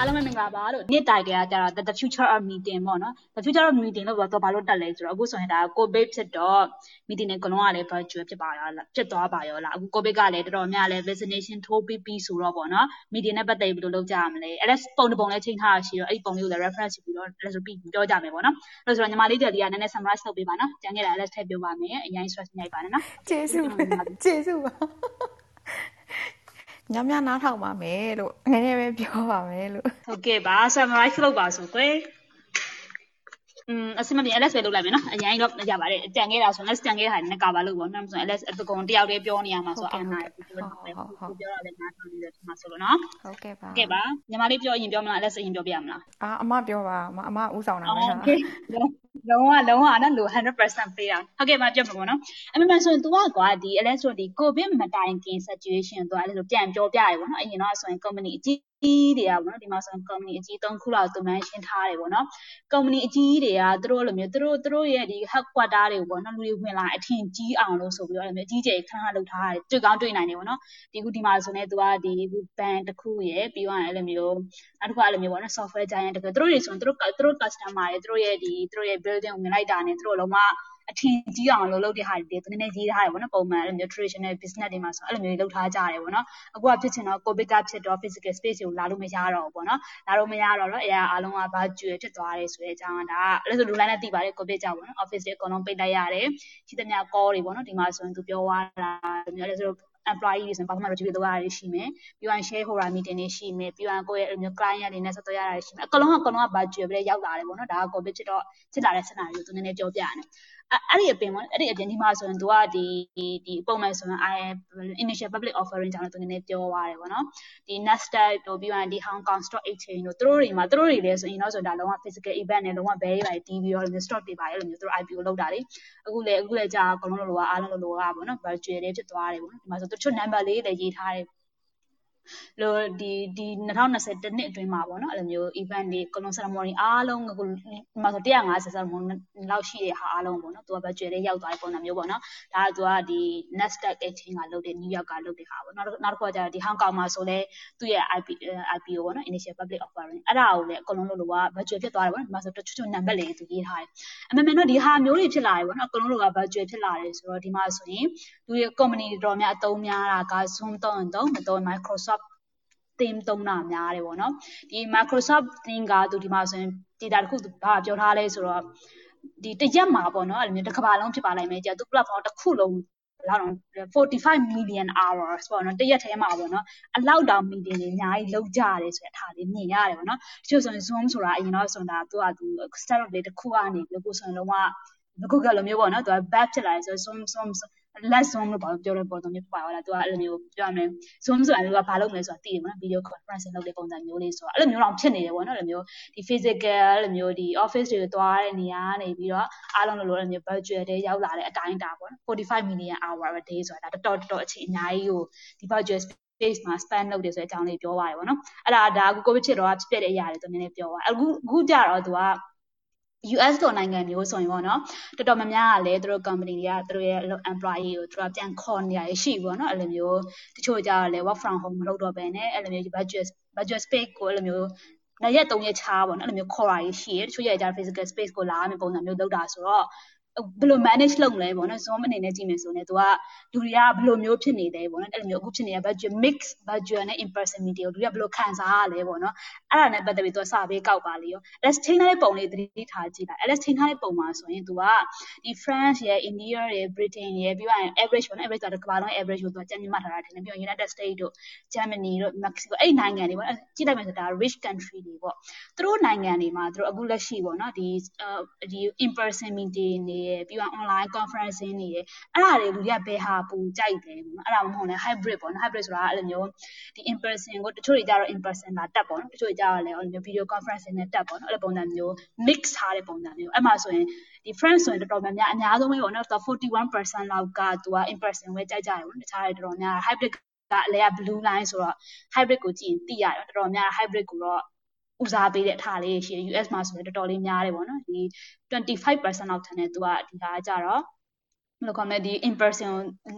အားလုံးပဲမင်္ဂလာပါလို့နေ့တိုင်ကြကြတော့ the future of meeting ပေါ့နော် the future of meeting လို့ပြောတော့ဘာလို့တက်လဲဆိုတော့အခုဆိုရင်ဒါ covid ဖြစ်တော့ meeting တွေအကုန်လုံးကလည်း virtual ဖြစ်ပါရောလားဖြစ်သွားပါရောလားအခု covid ကလည်းတော်တော်များလည်း vaccination ထိုးပြီးပြီးဆိုတော့ပေါ့နော် meeting နဲ့ပတ်သက်ပြီးဘယ်လိုလုပ်ကြရမလဲအဲ့ဒါပုံတစ်ပုံလည်းချိန်ထားရှိတော့အဲ့ဒီပုံလေးကိုလည်း reference ပြီးတော့အဲ့ဆိုပြီးပြောကြမယ်ပေါ့နော်အဲ့ဆိုတော့ညီမလေးတွေကနည်းနည်း summarize လုပ်ပေးပါနော်ကြံခဲ့တာလည်းထည့်ပြောပါမယ်အရင် stress ညိုက်ပါနဲ့နော်ကျေးဇူးကျေးဇူးပါ ညညနားထောင်ပါမယ်လို့နည်းနည်းပဲပြောပါမယ်လို့ဟုတ်ကဲ့ပါ summarize လုပ်ပါဆိုကွယ် อืมအစမပြေ LS ပဲလုပ်လိုက်မယ်နော်အရင်တော့ရပါတယ်ကြံခဲ့တာဆို LS ကြံခဲ့တာနဲ့ကာပါလို့ပေါ့နော်ဆို LS အတကုံတယောက်တည်းပြောနေရမှာဆိုအောင်နိုင်ပြောတာလည်းပြောရတယ်နားထောင်နေတယ်ဒီမှာဆိုလို့နော်ဟုတ်ကဲ့ပါဟုတ်ကဲ့ပါညီမလေးပြောရင်ပြောမလား LS အရင်ပြောပြမလားအာအမပြောပါအမဥဆောင်တာပဲဟာလုံးဝလုံးဝနော်လူ100%ပေးတာဟုတ်ကဲ့ပါပြောမှာပေါ့နော်အမှန်မှန်ဆိုရင် तू ကကွာဒီ LS တို့ဒီ COVID မတိုင်ခင် situation သူကအဲ့လိုပြန်ပြောပြရပေါ့နော်အရင်တော့ဆိုရင် company အကြီးကြီး တွေကပေါ့နော်ဒီမှာဆိုရင် company အကြီး၃ခုလောက်သူမှန်းရှင်းထားတယ်ပေါ့နော် company အကြီးတွေကသူတို့လိုမျိုးသူတို့သူတို့ရဲ့ဒီ headquarter တွေပေါ့နော်လူတွေဝင်လာအထင်ကြီးအောင်လို့ဆိုပြီးတော့အဲ့လိုမျိုးအကြီးကျယ်ခဏခဏလုပ်ထားတယ်တွေ့ကောင်းတွေ့နိုင်တယ်ပေါ့နော်ဒီခုဒီမှာဆိုနေသူကဒီခု band တစ်ခုရယ်ပြီးတော့အဲ့လိုမျိုးနောက်တစ်ခုအဲ့လိုမျိုးပေါ့နော် software giant တကယ်သူတို့တွေဆိုရင်သူတို့သူတို့ customer တွေသူတို့ရဲ့ဒီသူတို့ရဲ့ building ကိုဝင်လိုက်တာနဲ့သူတို့လုံးဝ အထင်ကြီးအောင်လုပ်လုပ်တဲ့ဟာတွေသူနည်းနည်းရေးထားတယ်ပေါ့နော်ပုံမှန်အဲ့လိုမျိုး traditional business တွေမှာဆိုအဲ့လိုမျိုးလုပ်ထားကြတယ်ပေါ့နော်အခုကဖြစ်ချင်တော့ covid ကဖြစ်တော့ physical space ကိုလာလို့မရတော့ဘူးပေါ့နော်လာလို့မရတော့တော့အရာအားလုံးက virtual ဖြစ်သွားတယ်ဆိုတဲ့အကြောင်းကဒါအဲ့လိုဆိုလူလိုက်နဲ့သိပါတယ် covid ကြောင့်ပေါ့နော် office တွေအကုန်လုံးပိတ်လိုက်ရတယ်ရှိသမျှ call တွေပေါ့နော်ဒီမှာဆိုရင်သူပြောသွားတာမျိုးလည်းဆိုတော့ employee တွေဆိုရင်ဘာမှမ review လုပ်ရတာရှိမယ်ပြီးတော့ shareholder meeting တွေရှိမယ်ပြီးတော့ကိုယ့်ရဲ့အဲ့လိုမျိုး client တွေနဲ့ဆက်သွယ်ရတာရှိမယ်အကုန်လုံးအကုန်လုံးက virtual ပဲရောက်လာတယ်ပေါ့နော်ဒါက covid ဖြစ်တော့ဖြစ်လာတဲ့ scenario ကိုသူနည်းနည်းပြောပြရတယ် အဲ့ဒီအပြင်ပေါ့အဲ့ဒီအပြင်ဒီမှာဆိုရင်သူကဒီဒီပုံမှန်ဆိုရင် I initial public offering ကြောင့်လည်းသူနည်းနည်းပြောသွားတယ်ပေါ့နော်ဒီ Nasdaq တို့ပြီးတော့ဒီ Hong Kong Stock Exchange တို့သူတို့တွေမှာသူတို့တွေလည်းဆိုရင်တော့ဆိုဒါလုံးဝ physical event နဲ့လုံးဝ very very တီးပြီးတော့ stock တွေပါအဲ့လိုမျိုးသူတို့ IPO လောက်တာလေအခုလည်းအခုလည်းကြာအကုန်လုံးလိုကအားလုံးလိုလိုကပေါ့နော် virtual လေးဖြစ်သွားတယ်ပေါ့နော်ဒီမှာဆိုတချို့ number လေးလည်းရေးထားတယ် လို့ဒီဒီ2020တနှစ်အတွင်းမှာပေါ့နော်အဲ့လိုမျိုး event တွေ colon ceremony အားလုံးကိုဒီမှာဆို150 ceremony လောက်ရှိတဲ့ဟာအားလုံးပေါ့နော်သူက budget လေးရောက်သွားတဲ့ပုံစံမျိုးပေါ့နော်ဒါကသူကဒီ Nasdaq exchange ကလုပ်တဲ့ New York ကလုပ်တဲ့ဟာပေါ့နောက်နောက်တစ်ခုကကျတော့ဒီ Hong Kong မှာဆိုလဲသူ့ရဲ့ IP IPO ပေါ့နော် initial public offering အဲ့ဒါကိုလည်းအကုန်လုံးလို့လို့က budget ဖြစ်သွားတယ်ပေါ့နော်ဒီမှာဆိုတချို့ချို့ number လေးသူရေးထားတယ်အမှန်မှန်တော့ဒီဟာမျိုးတွေဖြစ်လာတယ်ပေါ့နော်အကုန်လုံးလို့က budget ဖြစ်လာတယ်ဆိုတော့ဒီမှာဆိုရင်သူရဲ့ company တွေတော်များအသုံးများတာက Zoom သုံးရင်သုံးမသုံး Microsoft theme သုံးတာများတယ်ပေါ့နော်ဒီ Microsoft theme ကသူဒီမှာဆိုရင် data တစ်ခုဘာပြောထားလဲဆိုတော့ဒီတရက်မှာပေါ့နော်အဲ့လိုမျိုးတစ်ကမ္ဘာလုံးဖြစ်ပါလိမ့်မယ်ကြာသူ platform တစ်ခုလုံးလောက်တော့45 million hours ပေါ့နော်တရက်ထဲမှာပေါ့နော်အလောက်တောင် meeting တွေအများကြီးလုပ်ကြရတယ်ဆိုတဲ့အထားလေးမြင်ရတယ်ပေါ့နော်တချို့ဆိုရင် zoom ဆိုတာအရင်တော့ဆိုတာသူကသူ startup လေးတစ်ခုကနေပြီးကိုဆိုရင်လုံးဝအခုကလိုမျိုးပေါ့နော်သူက back ဖြစ်လာတယ်ဆို zoom zoom less zoom လို့ဘာလို့ပြောလဲပုံစံမျိုးပါလာသူကအဲ့လိုမျိုးပြောရမယ် zoom ဆိုတာမျိုးကဘာလုပ်မလဲဆိုတာသိတယ်ပေါ့နော် video conference လုပ်တဲ့ပုံစံမျိုးလေးဆိုတာအဲ့လိုမျိုးတော့ဖြစ်နေတယ်ပေါ့နော်အဲ့လိုမျိုးဒီ physical အဲ့လိုမျိုးဒီ office တွေသွားတဲ့နေရာကနေပြီးတော့အားလုံးလိုလိုအဲ့လိုမျိုး virtual တွေရောက်လာတဲ့အတိုင်းတာပေါ့နော်45 million hour a day ဆိုတာဒါတော်တော်တော်အချိန်အများကြီးကိုဒီ virtual space မှာ span လုပ်တယ်ဆိုတဲ့အကြောင်းလေးပြောပါတယ်ပေါ့နော်အဲ့ဒါဒါအခု covid ဖြစ်တော့ဖြစ်ပြတဲ့အရာတွေသူနည်းနည်းပြောပါအခုအခုကြတော့သူက US လိုနိုင်ငံမျိုးဆိုရင်ပေါ့နော်တော်တော်များများကလည်းသူတို့ company တွေကသူတို့ရဲ့ employee ကိုသူတို့ပြန်ခေါ်နေရရှိပေါ့နော်အဲ့လိုမျိုးတချို့ကြတော့လည်း work from home မလုပ်တော့ဘဲနဲ့အဲ့လိုမျိုး budget budget space ကိုအဲ့လိုမျိုးနှစ်ရက်သုံးရက်ချားပေါ့နော်အဲ့လိုမျိုးခေါ်ရရှိရတချို့ရဲ့ကြ physical space ကိုလာရမယ့်ပုံစံမျိုးလုပ်တာဆိုတော့ ဘယ်လို manage လုပ်မလဲပေါ့နော် Zoom အနေနဲ့ကြည့်မယ်ဆိုရင် तू ကလူတွေကဘယ်လိုမျိုးဖြစ်နေတယ်ပေါ့နော်အဲ့လိုမျိုးအခုဖြစ်နေတဲ့ budget mix budget နဲ့ in person meeting ကိုလူတွေကဘယ်လိုခံစားရလဲပေါ့နော်အဲ့ဒါနဲ့ပတ်သက်ပြီး तू စာပေးကောက်ပါလေရော LS ချိန်ထားတဲ့ပုံလေးသတိထားကြည့်လိုက် LS ချိန်ထားတဲ့ပုံမှာဆိုရင် तू ကဒီ France ရဲ့ India ရဲ့ Britain ရဲ့ပြီးတော့ average ပေါ့နော် average ဆိုတာကမ္ဘာလုံး average ကို तू ကြံ့မြင့်မှတ်ထားတာထင်တယ်ပြီးတော့ United States တို့ Germany တို့ Mexico အဲ့နိုင်ငံတွေပေါ့ကြည့်လိုက်မယ်ဆိုတာ rich country တွေပေါ့သူတို့နိုင်ငံတွေမှာသူတို့အခုလက်ရှိပေါ့နော်ဒီဒီ in person meeting တွေ ပြီးတော့ online conferencing တွေအဲ့ဒါတွေလူတွေကဘယ်ဟာပူကြိုက်တယ်ပေါ့နော်အဲ့ဒါမှမဟုတ်လဲ hybrid ပေါ့နော် hybrid ဆိုတာအဲ့လိုမျိုးဒီ in person ကိုတချို့တွေကြတော့ in person လာတက်ပေါ့နော်တချို့တွေကြတော့လည်းအဲ့လိုမျိုး video conferencing နဲ့တက်ပေါ့နော်အဲ့လိုပုံစံမျိုး mix ထားတဲ့ပုံစံမျိုးအဲ့မှာဆိုရင်ဒီ friends ဆိုရင်တော်တော်များများအများဆုံးပဲပေါ့နော်41%လောက်ကသူက in person ပဲကြိုက်ကြတယ်ပေါ့နော်တခြားတွေတော်တော်များ hybrid ကအလဲက blue line ဆိုတော့ hybrid ကိုကြည့်ရင်သိရတယ်တော်တော်များ hybrid ကိုတော့ ဦးစားပေးတဲ့အထားလေးရှိတယ် US မှာဆိုရင်တော်တော်လေးများတယ်ပေါ့နော်ဒီ25%လောက်ထင်တယ်သူကဒီဟာကကြတော့ဘယ်လိုခေါ်မလဲဒီ in person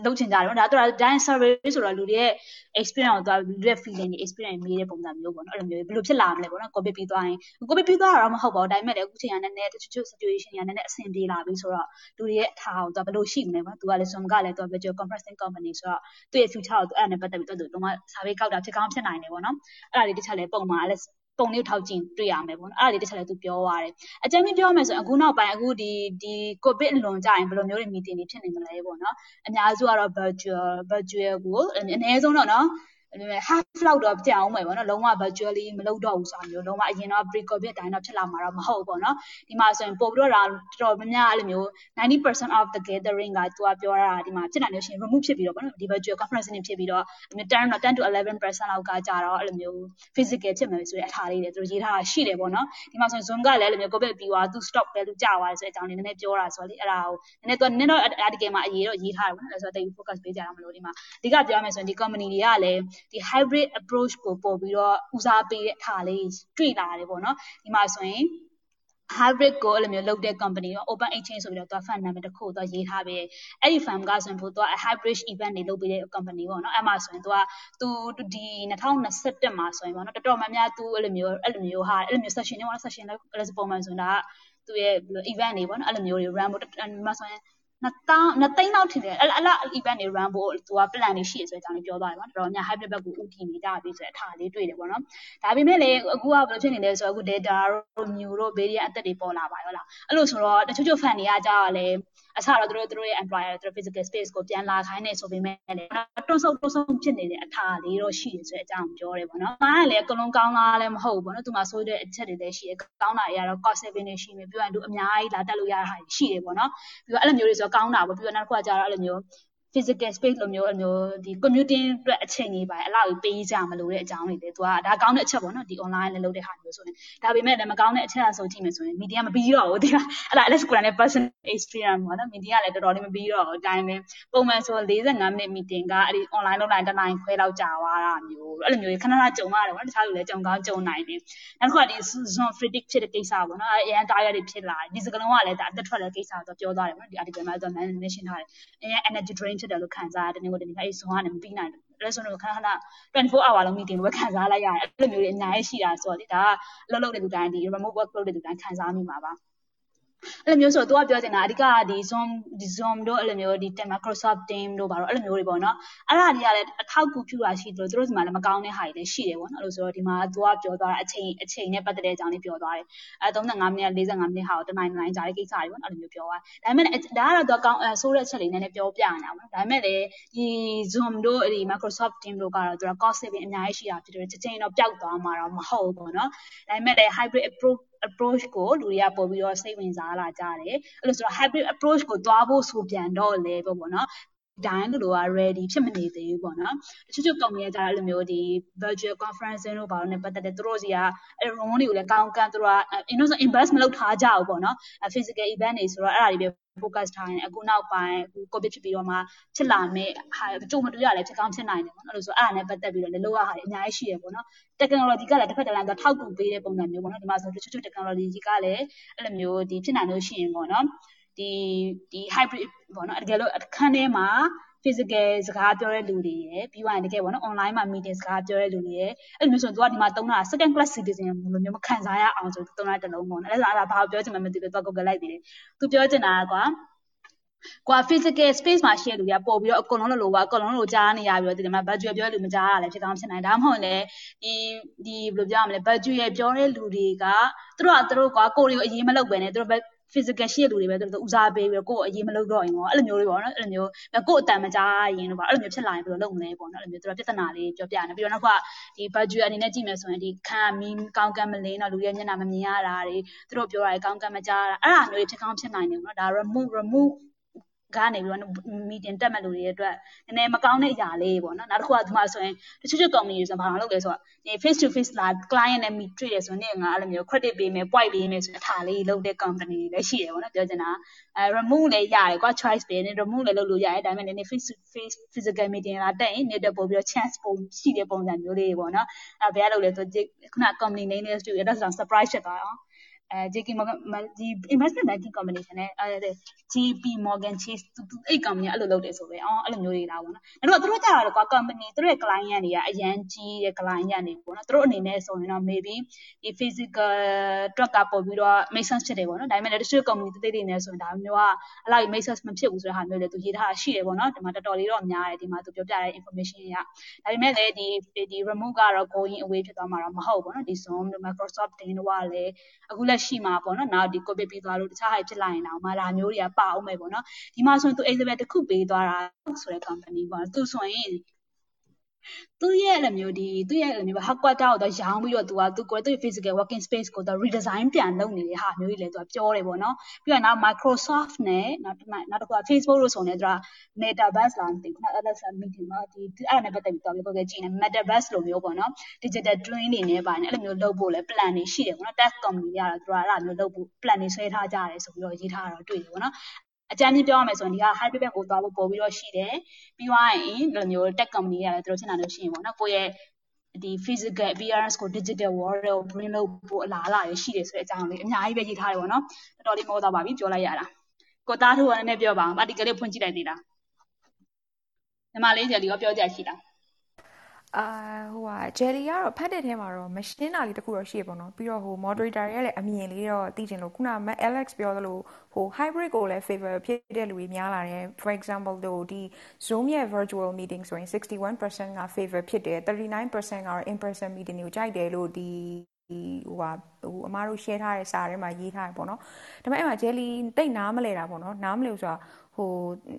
လုပ်ချင်ကြတယ်ပေါ့ဒါတော့ဒါ survey ဆိုတော့လူတွေရဲ့ experience ကိုသွားလူတွေရဲ့ feeling တွေ experience မေးတဲ့ပုံစံမျိုးပေါ့နော်အဲ့လိုမျိုးဘယ်လိုဖြစ်လာမလဲပေါ့နော် covid ပြီးသွားရင် covid ပြီးသွားတာတော့မဟုတ်ပါဘူးဒါပေမဲ့လည်းအခုချိန်ကလည်းနည်းနည်းတချို့ situation ကလည်းနည်းနည်းအဆင်ပြေလာပြီဆိုတော့လူတွေရဲ့အထားကိုသွားဘယ်လိုရှိမလဲပေါ့သူကလည်း Zoom ကလည်းသူ virtual conferencing company ဆိုတော့သူ့ရဲ့ future ကိုသူအဲ့ဒါနဲ့ပတ်သက်ပြီးသူတို့က survey ကောက်တာဖြစ်ကောင်းဖြစ်နိုင်တယ်ပေါ့နော်အဲ့ဒါလေးတစ်ချက်လည်းပုံမှန်အဲ့ ပုံလေးထောက်ကြည့်တွေ့ရမယ်ပေါ့နော်အဲ့ဒါလေးတစ်ချက်လည်းသူပြောသွားတယ်အကြမ်းပြောရမယ်ဆိုရင်အခုနောက်ပိုင်းအခုဒီဒီ covid အလွန်ကြရင်ဘယ်လိုမျိုးတွေ meeting တွေဖြစ်နေမလဲပေါ့နော်အများစုကတော့ virtual virtual ကိုအနည်းဆုံးတော့နော် half လောက်တော့ကြာအောင်မယ်ပေါ့နော်လုံးဝ virtually မလုပ်တော့ဘူးဆိုတာမျိုးလုံးဝအရင်တော့ pre covid တိုင်းတော့ဖြစ်လာမှာတော့မဟုတ်ပေါ့နော်ဒီမှာဆိုရင်ပို့ပြီးတော့တော်တော်များများအဲ့လိုမျိုး90% of the gathering ကသူကပြောတာဒီမှာဖြစ်နိုင်လို့ရှိရင် remove ဖြစ်ပြီးတော့ပေါ့နော်ဒီ virtual conference နေဖြစ်ပြီးတော့10တော့10 to 11%လောက်ကကြာတော့အဲ့လိုမျိုး physical ဖြစ်မယ်ဆိုတဲ့အထားလေးတွေသူတို့ရေးထားတာရှိတယ်ပေါ့နော်ဒီမှာဆိုရင် zoom ကလည်းအဲ့လိုမျိုး covid ပြီးသွားသူ stop ပဲသူကြာသွားတယ်ဆိုတဲ့အကြောင်းလေးနည်းနည်းပြောတာဆိုတော့လေအဲ့ဒါကိုနည်းနည်းသူနည်းတော့ article မှာအရေးတော့ရေးထားတယ်ပေါ့နော်အဲ့ဆိုတော့တိတ် focus ပေးကြတာမလို့ဒီမှာအဓိကပြောရမယ်ဆိုရင်ဒီ company တွေကလည်းဒီ hybrid approach ကိုပို့ပြီးတော့ဦးစားပေးတဲ့အခါလေးတွေ့လာတယ်ပေါ့နော်ဒီမှာဆိုရင် hybrid ကိုအဲ့လိုမျိုးလုပ်တဲ့ company ရော open exchange ဆိုပြီးတော့သူက fund နာမည်တစ်ခုသူကရေးထားပေးတယ်။အဲ့ဒီ fund ကဆိုရင်သူက hybrid event တွေလုပ်ပေးတဲ့ company ပေါ့နော်။အဲ့မှာဆိုရင်သူကသူဒီ2021မှာဆိုရင်ပေါ့နော်တော်တော်များများသူအဲ့လိုမျိုးအဲ့လိုမျိုးဟာအဲ့လိုမျိုး session တွေပေါ့နော် session လည်းပုံမှန်ဆိုတာကသူရဲ့ event တွေပေါ့နော်အဲ့လိုမျိုးတွေ run ဖို့ဒီမှာဆိုရင် 2000 2000လောက်ထင်တယ်အဲ့အဲ့လောက် event တွေ run ဖို့သူက plan တွေရှိရဆိုတဲ့အကြောင်းလေးပြောသွားတယ်ပေါ့တော်တော်များ hybrid ဘက်ကိုဦးတည်နေကြပြီဆိုတဲ့အထားလေးတွေ့တယ်ပေါ့နော်ဒါပေမဲ့လည်းအခုကဘယ်လိုဖြစ်နေလဲဆိုတော့အခု data တို့ new တို့ variant အသက်တွေပေါ်လာပါရောလားအဲ့လိုဆိုတော့တချို့ချို့ fan တွေကကြာလည်းအစတော့သူတို့သူတို့ရဲ့ employer သူတို့ physical space ကိုပြန်လာခိုင်းနေဆိုပေမဲ့လည်းတွန်းဆုပ်တွန်းဆုပ်ဖြစ်နေတဲ့အထာလေးတော့ရှိတယ်ဆိုတဲ့အကြောင်းပြောတယ်ပေါ့နော်။အားကလည်းအကလုံးကောင်းလားလည်းမဟုတ်ဘူးပေါ့နော်။သူမှဆိုးတဲ့အချက်တွေလည်းရှိတယ်။ကောင်းတာတွေကတော့ cost saving တွေရှိမယ်ပြီးတော့သူအများကြီးလာတက်လို့ရတဲ့ဟာတွေရှိတယ်ပေါ့နော်။ပြီးတော့အဲ့လိုမျိုးတွေဆိုကောင်းတာပေါ့ပြီးတော့နောက်တစ်ခုကကျတော့အဲ့လိုမျိုး physical space လိုမျိုးအမျိုးဒီ commuting အတွက်အချိန်ကြီးပါအဲ့လောက်ပေးကြမလို့တဲ့အကြောင်းတွေလေသူကဒါကောင်းတဲ့အချက်ပေါ့နော်ဒီ online လည်းလုပ်တဲ့ဟာမျိုးဆိုရင်ဒါပေမဲ့လည်းမကောင်းတဲ့အချက်အဆိုကြည့်မယ်ဆိုရင် media မပြီးတော့ဘူးဒီကအဲ့ဒါ Alex Kuran နဲ့ personal experience ပေါ့နော် media လည်းတော်တော်လေးမပြီးတော့ဘူးအတိုင်းပဲပုံမှန်ဆို45မိနစ် meeting ကအဲ့ဒီ online လုပ်လိုက်တနိုင်ခွဲလောက်ကြာသွားတာမျိုးအဲ့လိုမျိုးခဏခဏကြုံရတယ်ပေါ့နော်တခြားလူလည်းကြုံကောင်းကြုံနိုင်တယ်နောက်တစ်ခုကဒီ zone fatigue ဖြစ်တဲ့ကိစ္စပေါ့နော်အဲ့အရန် tired တွေဖြစ်လာတယ်ဒီစကလုံးကလည်းဒါအသက်ထွက်တဲ့ကိစ္စဆိုတော့ပြောသွားတယ်ပေါ့နော်ဒီ article မှာသူ mention ထားတယ်အရန် energy drain ဖြစ်တယ်လို့ခံစားရတယ်တနေ့ကိုတနေ့အဲ့ zone ကနေမပြီးနိုင်ဘူးလဲဆိုတော့ခဏခဏ24 hour လုံး meeting လို့ခံစားလိုက်ရတယ်အဲ့လိုမျိုးတွေအများကြီးရှိတာဆိုတော့လေဒါကအလုပ်လုပ်တဲ့လူတိုင်းဒီ remote work လုပ်တဲ့လူတိုင်းခံစားမိမှာပါ အဲ့လိုမျိုးဆိုတော့သူကပြောချင်တာအဓိကဒီ Zoom ဒီ Zoom တို့အဲ့လိုမျိုးဒီ Microsoft Team တို့ဘာလို့အဲ့လိုမျိုးတွေပေါ့နော်အဲ့ဒါတွေကလည်းအထောက်အကူပြုတာရှိတယ်သူတို့ဒီမှာလည်းမကောင်းတဲ့ဟာတွေလည်းရှိတယ်ပေါ့နော်အဲ့လိုဆိုတော့ဒီမှာသူကပြောသွားတာအချိန်အချိန်နဲ့ပတ်သက်တဲ့အကြောင်းလေးပြောသွားတယ်အဲ35မိနစ်45မိနစ်ဟာကိုတနိုင်နိုင်ကြာတဲ့ကိစ္စတွေပေါ့နော်အဲ့လိုမျိုးပြောသွားဒါပေမဲ့ဒါကတော့သူကကောင်းဆိုးတဲ့အချက်လေးနည်းနည်းပြောပြနေတာပေါ့နော်ဒါပေမဲ့လည်းဒီ Zoom တို့ဒီ Microsoft Team တို့ကတော့သူက cost saving အများကြီးရှိတာဖြစ်တယ်ချက်ချင်းတော့ပျောက်သွားမှာတော့မဟုတ်ဘူးပေါ့နော်ဒါပေမဲ့လည်း hybrid approach approach ကိုလူတွေကပို့ပြီးတော့စိတ်ဝင်စားလာကြတယ်အဲ့လိုဆိုတော့ hybrid approach ကိုသွားဖို့ဆိုပြန်တော့လေပေါ့ပေါ့နော် တိုင်းလူတို့က ready ဖြစ်မနေသေးဘူးပေါ့နော်တချို့ချို့ company ကကြာအဲ့လိုမျိုးဒီ virtual conferencing တို့ဘာလို့ ਨੇ ပတ်သက်တဲ့သူတို့စီကအဲ့ room တွေကိုလည်းကောင်းကန်းသူတို့က innocent invest မလုပ်ထားကြဘူးပေါ့နော် physical event တွေဆိုတော့အဲ့ဒါတွေပဲ focus ထားရင်အခုနောက်ပိုင်းအခု covid ဖြစ်ပြီးတော့မှဖြစ်လာမယ့်ဟာကြုံမတွေ့ရလဲဖြစ်ကောင်းဖြစ်နိုင်တယ်ပေါ့နော်အဲ့လိုဆိုအဲ့ဒါနဲ့ပတ်သက်ပြီးတော့လည်းလောရဟာတွေအများကြီးရှိရပေါ့နော် technology ကလည်းတစ်ဖက်တစ်လမ်းတော့ထောက်ကူပေးတဲ့ပုံစံမျိုးပေါ့နော်ဒီမှာဆိုတချို့ချို့ technology ကလည်းအဲ့လိုမျိုးဒီဖြစ်နိုင်လို့ရှိရင်ပေါ့နော် ဒီဒီ hybrid ပေါ့နော်တကယ်လို့အခန်းထဲမှာ physical စကားပြောတဲ့လူတွေရယ်ပြီးသွားရင်တကယ်ပေါ့နော် online မှာ meeting စကားပြောတဲ့လူတွေရယ်အဲ့လိုမျိုးဆိုရင်သူကဒီမှာသုံးတာ second class citizen လိုမျိုးမခံစားရအောင်ဆိုသုံးတာတစ်လုံးပေါ့နော်အဲ့ဒါအဲ့ဒါဘာပြောချင်မှမသိဘူးသူက Google လိုက်ပြီးတယ်သူပြောချင်တာကွာကွာ physical space မှာရှိတဲ့လူတွေကပို့ပြီးတော့အကုန်လုံးလိုလိုပါအကုန်လုံးလိုကြားနေရပြီးတော့ဒီမှာ budget ပြောတဲ့လူမကြားရလည်းဖြစ်ကောင်းဖြစ်နိုင်ဒါမှမဟုတ်လည်းဒီဒီဘယ်လိုပြောရမလဲ budget ရဲ့ပြောတဲ့လူတွေကသူတို့ကသူတို့ကွာကိုယ်တွေကိုအရေးမလုပ်ပဲနဲ့သူတို့ physical ရှိတဲ့လူတွေပဲသူတို့ဦးစားပေးပြီးတော့ကိုယ့်အရေးမလုပ်တော့ရင်ပေါ့အဲ့လိုမျိုးတွေပေါ့နော်အဲ့လိုမျိုးကိုယ့်အတန်မကြားရင်တော့ပေါ့အဲ့လိုမျိုးဖြစ်လာရင်ဘယ်လိုလုပ်မလဲပေါ့နော်အဲ့လိုမျိုးသူတို့ပြဿနာလေးပြောပြနေပြီးတော့နောက်ကဒီ budget အနေနဲ့ကြည့်မယ်ဆိုရင်ဒီခံမီးကောင်းကံမလင်းတော့လူရဲ့မျက်နှာမမြင်ရတာတွေသူတို့ပြောတာကောင်းကံမကြားတာအဲ့ဒါမျိုးတွေဖြစ်ကောင်းဖြစ်နိုင်တယ်ပေါ့နော်ဒါ remove remove ကနေပြီးတော့ meeting တက်မဲ့လူတွေအတွက်နည်းနည်းမကောင်းတဲ့အရာလေးပေါ့နော်နောက်တစ်ခုကဒီမှာဆိုရင်တချို့ချို့ company တွေဆိုဘာလို့လုပ်လဲဆိုတော့ဒီ face to face လာ client နဲ့ meet တွေ့ရဆိုနေငါအဲ့လိုမျိုး credit ပေးမယ် point ပေးမယ်ဆိုအထာလေးလုပ်တဲ့ company တွေလည်းရှိတယ်ပေါ့နော်ပြောချင်တာအဲ remove လည်းရတယ်ကွာ choice ပေးနေ remove လည်းလုပ်လို့ရတယ်ဒါပေမဲ့နည်းနည်း face to face physical meeting လာတက်ရင်နေတဲ့ပို့ပြီးတော့ chance ပုံရှိတဲ့ပုံစံမျိုးလေးပေါ့နော်အဲဘယ်ကလုပ်လဲဆိုခုန company name လေးတွေ့ရတော့ surprise ဖြစ်သွားအောင်အဲ JK Morgan ဒီ investment banking company နဲ့အဲ JP Morgan Chase အဲ့ company ကအဲ့လိုလုပ်တယ်ဆိုပဲအော်အဲ့လိုမျိုးတွေလာပေါ့နော်ဒါတော့သူတို့ကြတာကွာ company သူတို့ရဲ့ client တွေကအရန်ကြီးတဲ့ client တွေပေါ့နော်သူတို့အနေနဲ့ဆိုရင်တော့ maybe ဒီ physical truck ကပို့ပြီးတော့ make sense ဖြစ်တယ်ပေါ့နော်ဒါပေမဲ့လည်းတချို့ company တိတိတွေနဲ့ဆိုရင်ဒါမျိုးကအလိုက် make sense မဖြစ်ဘူးဆိုတဲ့ဟာမျိုးလေသူရေးထားတာရှိတယ်ပေါ့နော်ဒီမှာတော်တော်လေးတော့များတယ်ဒီမှာသူပြောပြတဲ့ information တွေကဒါပေမဲ့လည်းဒီဒီ remote ကတော့ going away ဖြစ်သွားမှာတော့မဟုတ်ဘူးပေါ့နော်ဒီ Zoom တို့ Microsoft Teams တို့ကလည်းအခုလက်ရှိမှာပေါ့နော်နောက်ဒီ COVID ပြီးသွားလို့တခြားဟာဖြစ်လာရင်တော့မဒါမျိုးတွေကပါအောင်မယ်ပေါ့နော်ဒီမှာဆိုရင်သူ Elizabeth တစ်ခုပေးသွားတာဆိုတဲ့ company ပေါ့သူဆိုရင် သူ့ရဲ့အဲ့လိုမျိုးဒီသူ့ရဲ့အဲ့လိုမျိုး headquarter ကိုတော့ရောင်းပြီးတော့သူကသူကိုယ်သူ့ physical working space ကိုတော့ redesign ပြန်လုပ်နေတဲ့ဟာမျိုးကြီးလည်းသူကပြောတယ်ပေါ့နော်ပြီးတော့နောက် Microsoft နဲ့နောက်တစ်နောက်တစ်ခုက Facebook လို့ဆိုနေသူက Metaverse လားမသိဘူးနော်အဲ့ဒါဆို meeting မှာဒီအဲ့ဒါနဲ့ပတ်သက်ပြီးတော့ပြောခဲ့ကြည့်နေ Metaverse လိုမျိုးပေါ့နော် digital twin တွေနဲ့ပါနေအဲ့လိုမျိုးလုပ်ဖို့လည်း plan တွေရှိတယ်ပေါ့နော် tech company တွေကတော့သူကအဲ့လိုမျိုးလုပ်ဖို့ plan တွေဆွဲထားကြတယ်ဆိုပြီးတော့ရေးထားတာတော့တွေ့တယ်ပေါ့နော် အကြမ်းကြီးပြောရမယ်ဆိုရင်ဒီက hybrid ဘက်ကိုသွားဖို့ပို့ပြီးတော့ရှိတယ်ပြီးသွားရင်ဒီလိုမျိုး tech company တွေကလည်းသူတို့ရှင်းတာလို့ရှိရင်ပေါ့နော်ကိုယ့်ရဲ့ဒီ physical appearance ကို digital world ကို bring လုပ်ဖို့အလားအလာရရှိတယ်ဆိုတဲ့အကြောင်းလေးအများကြီးပဲရေးထားတယ်ပေါ့နော်တော်တော်လေးမောသွားပါပြီပြောလိုက်ရတာကိုသားထုတ်ကလည်းနည်းနည်းပြောပါအောင် article လေးဖွင့်ကြည့်လိုက်သေးလားညီမလေးကြလီရောပြောကြရှိလား အာဟိုဟာ jelly ကတော့ဖတ်တဲ့ထဲမှာတော့မရှင်းတာလေးတခုတော့ရှိရပေါ့နော်ပြီးတော့ဟို moderator ရဲ့လည်းအမြင်လေးတော့သိချင်လို့ခုနက Alex ပြောသလိုဟို hybrid ကိုလည်း favor ဖြစ်တဲ့လူတွေများလာတယ် for example တို့ဒီ Zoom ရဲ့ virtual meeting ဆိုရင်61%က favor ဖြစ်တယ်39%ကတော့ in person meeting ကိုကြိုက်တယ်လို့ဒီဒီဟိုဟာဟိုအမားတို့ share ထားတဲ့စာထဲမှာရေးထားတယ်ပေါ့နော်ဒါပေမဲ့အဲ့မှာ jelly တိတ်နားမလဲတာပေါ့နော်နားမလဲဆိုတာဟို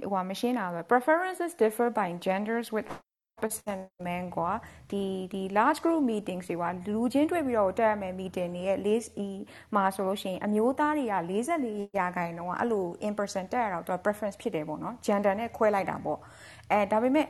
ဟိုဟာမရှင်းတာပဲ preferences differ by genders with ပတ်စံမန်းကွာဒီဒီ large group meetings တွေကလူချင်းတွေ့ပြီးတော့တက်ရမယ် meeting တွေရဲ့ list e မှာဆိုလို့ရှိရင်အမျိုးသားတွေက44ရာခိုင်နှုန်းကအဲ့လို in person တက်ရတော့ preference ဖြစ်တယ်ပေါ့နော် gender နဲ့ခွဲလိုက်တာပေါ့အဲဒါပေမဲ့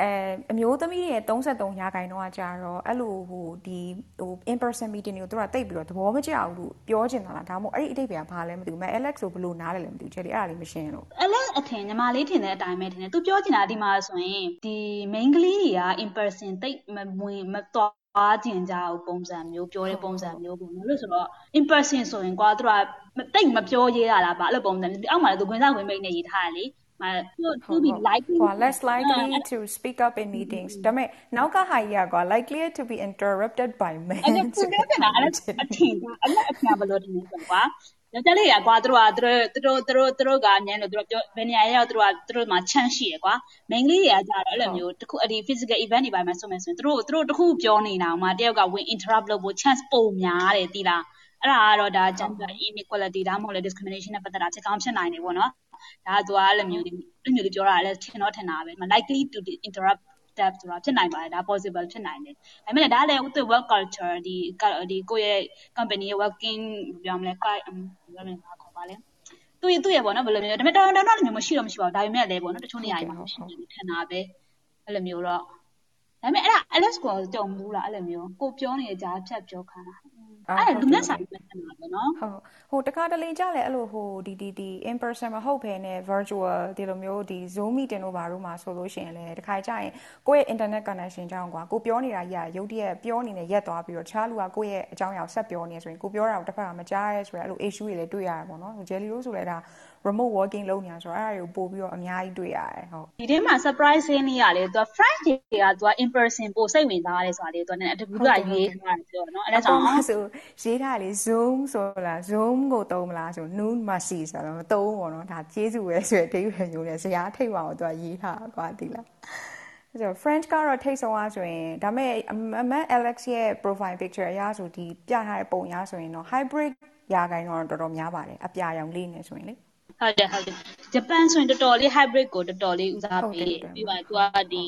အဲအမျိုးသမီးရဲ့33ရာခိုင်နှုန်းကကြာတော့အဲ့လိုဟိုဒီဟို in person meeting တွေကိုသူကတိတ်ပြီးတော့သဘောမကျဘူးလို့ပြောချင်တာလားဒါမှမဟုတ်အဲ့ဒီအတိတ်ကဘာလဲမသိဘူးမဲ့ Alex ကိုဘယ်လိုနားလဲလဲမသိဘူးချက်လေးအဲ့ဒါလေးမရှင်းလို့ Alex အထင်ညီမလေးထင်တဲ့အတိုင်းပဲထင်တယ်သူပြောချင်တာဒီမှာဆိုရင်ဒီ main ကလေးတွေက in person တိတ်မဝင်မတော်အားကျင်ကြဘူးပုံစံမျိုးပြောတဲ့ပုံစံမျိုးပေါ့နော်လို့ဆိုတော့ in person ဆိုရင်ကွာသူကတိတ်မပြောရေးရတာပါအဲ့လိုပုံစံမျိုးအောက်မှာလည်းသူခွင့်စားခွင့်မိတ်နဲ့ရေးထားတယ်လေ to be likely less likely to speak up in meetings ဒါပေမဲ့နောက်ကဟာကြီးကွာ likely to be interrupted by men အဲ့ဒါကိုပြောချင်တာအဲ့ဒါအထင်အဲ့ဒါအထင်ဘယ်လိုတင်လဲဆိုကွာယောက်ျားလေးကကွာသူတို့ကသူတို့သူတို့သူတို့ကအញ្ញမ်းလို့သူတို့ပြောဘယ်နေရာရောက်သူတို့ကသူတို့မှာချမ်းရှိရကွာ main လေးတွေကကြတော့အဲ့လိုမျိုးတခုအဲ့ဒီ physical event တွေပိုင်းမှာဆိုမယ်ဆိုရင်သူတို့သူတို့တခုပြောနေတာမှတယောက်ကဝင် interrupt လုပ်ဖို့ chance ပုံများတယ်တိလား အဲ့ဒါကတော့ဒါ gender inequality ဒါမှမဟုတ်လေ discrimination နဲ့ပတ်သက်တာဖြစ်ကောင်းဖြစ်နိုင်တယ်ပေါ့နော်ဒါကသူကအဲ့လိုမျိုးအဲ့လိုမျိုးပြောတာလည်းထင်တော့ထင်တာပဲ likely to interrupt step ဆိုတာဖြစ်နိုင်ပါတယ်ဒါ possible ဖြစ်နိုင်တယ်ဒါပေမဲ့ဒါလည်းသူ work culture ဒီဒီကိုယ့်ရဲ့ company ရဲ့ working ပြောမလဲ client ပြောမလဲခေါ်ပါလဲသူ့ရဲ့သူ့ရဲ့ပေါ့နော်ဘယ်လိုမျိုးဒါပေမဲ့တော်တော်တော်မျိုးမရှိတော့မရှိပါဘူးဒါပေမဲ့လည်းပေါ့နော်တချို့နေရာတွေမှာရှိနေထင်တာပဲအဲ့လိုမျိုးတော့ ဒါပေမဲ့အဲ့ဒါ Alex ကိုကြုံဘူးလားအဲ့လိုမျိုးကိုပြောနေတဲ့ကြားဖြတ်ပြောခိုင်းတာအဲ့လူနဲ့ဆိုင်ပြန်တာပဲနော်ဟုတ်ဟိုတခါတလေကြလဲအဲ့လိုဟိုဒီဒီဒီ in person မဟုတ်ဘဲနဲ့ virtual ဒီလိုမျိုးဒီ Zoom meeting တို့ဘာလို့မှာဆိုလို့ရှိရင်လည်းတခါကြရင်ကိုယ့်ရဲ့ internet connection ကြောင့်ကွာကိုပြောနေတာကြီးရုပ်တရက်ပြောနေနေရက်သွားပြီးတော့တခြားလူကကိုယ့်ရဲ့အကြောင်းအရာဆက်ပြောနေဆိုရင်ကိုပြောတာကိုတစ်ဖက်ကမကြားရဲဆိုရအဲ့လို issue တွေလည်းတွေ့ရတယ်ပေါ့နော် Jelly တို့ဆိုလည်းဒါ remote working လုပ်နေတာဆိုတော့အဲ့ဒါတွေကိုပို့ပြီးတော့အများကြီးတွေ့ရတယ်ဟုတ်ဒီထဲမှာ surprising လေးရတယ်သူက French တွေကသူက in person ပို့စိတ်ဝင်စားတယ်ဆိုတာလေသူကလည်းအတကူကရေးထားတယ်ပြောနော်အဲ့ဒါကြောင့်ဆိုရေးထားလေ Zoom ဆိုလား Zoom ကိုသုံးမလားဆို noon mercy ဆိုတော့မသုံးဘူးပေါ့နော်ဒါကျေးဇူးပဲဆိုတဲ့အဓိပ္ပာယ်မျိုးနဲ့ဇရာထိတ်ပါအောင်သူကရေးထားတာကွာဒီလားဆို French ကတော့ထိတ်ဆုံးအားဆိုရင်ဒါမဲ့အမတ် Alex ရဲ့ profile picture အရဆိုဒီပြထားတဲ့ပုံရဆိုရင်တော့ hybrid ရာခိုင်တော့တော်တော်များပါတယ်အပြာရောင်လေးနေဆိုရင်လေ ဟုတ်တယ်ဟုတ်တယ်ဂျပန်ဆိုရင်တော်တော်လေး hybrid ကိုတော်တော်လေးဦးစားပေးတယ်ပြီးပါသူကဒီ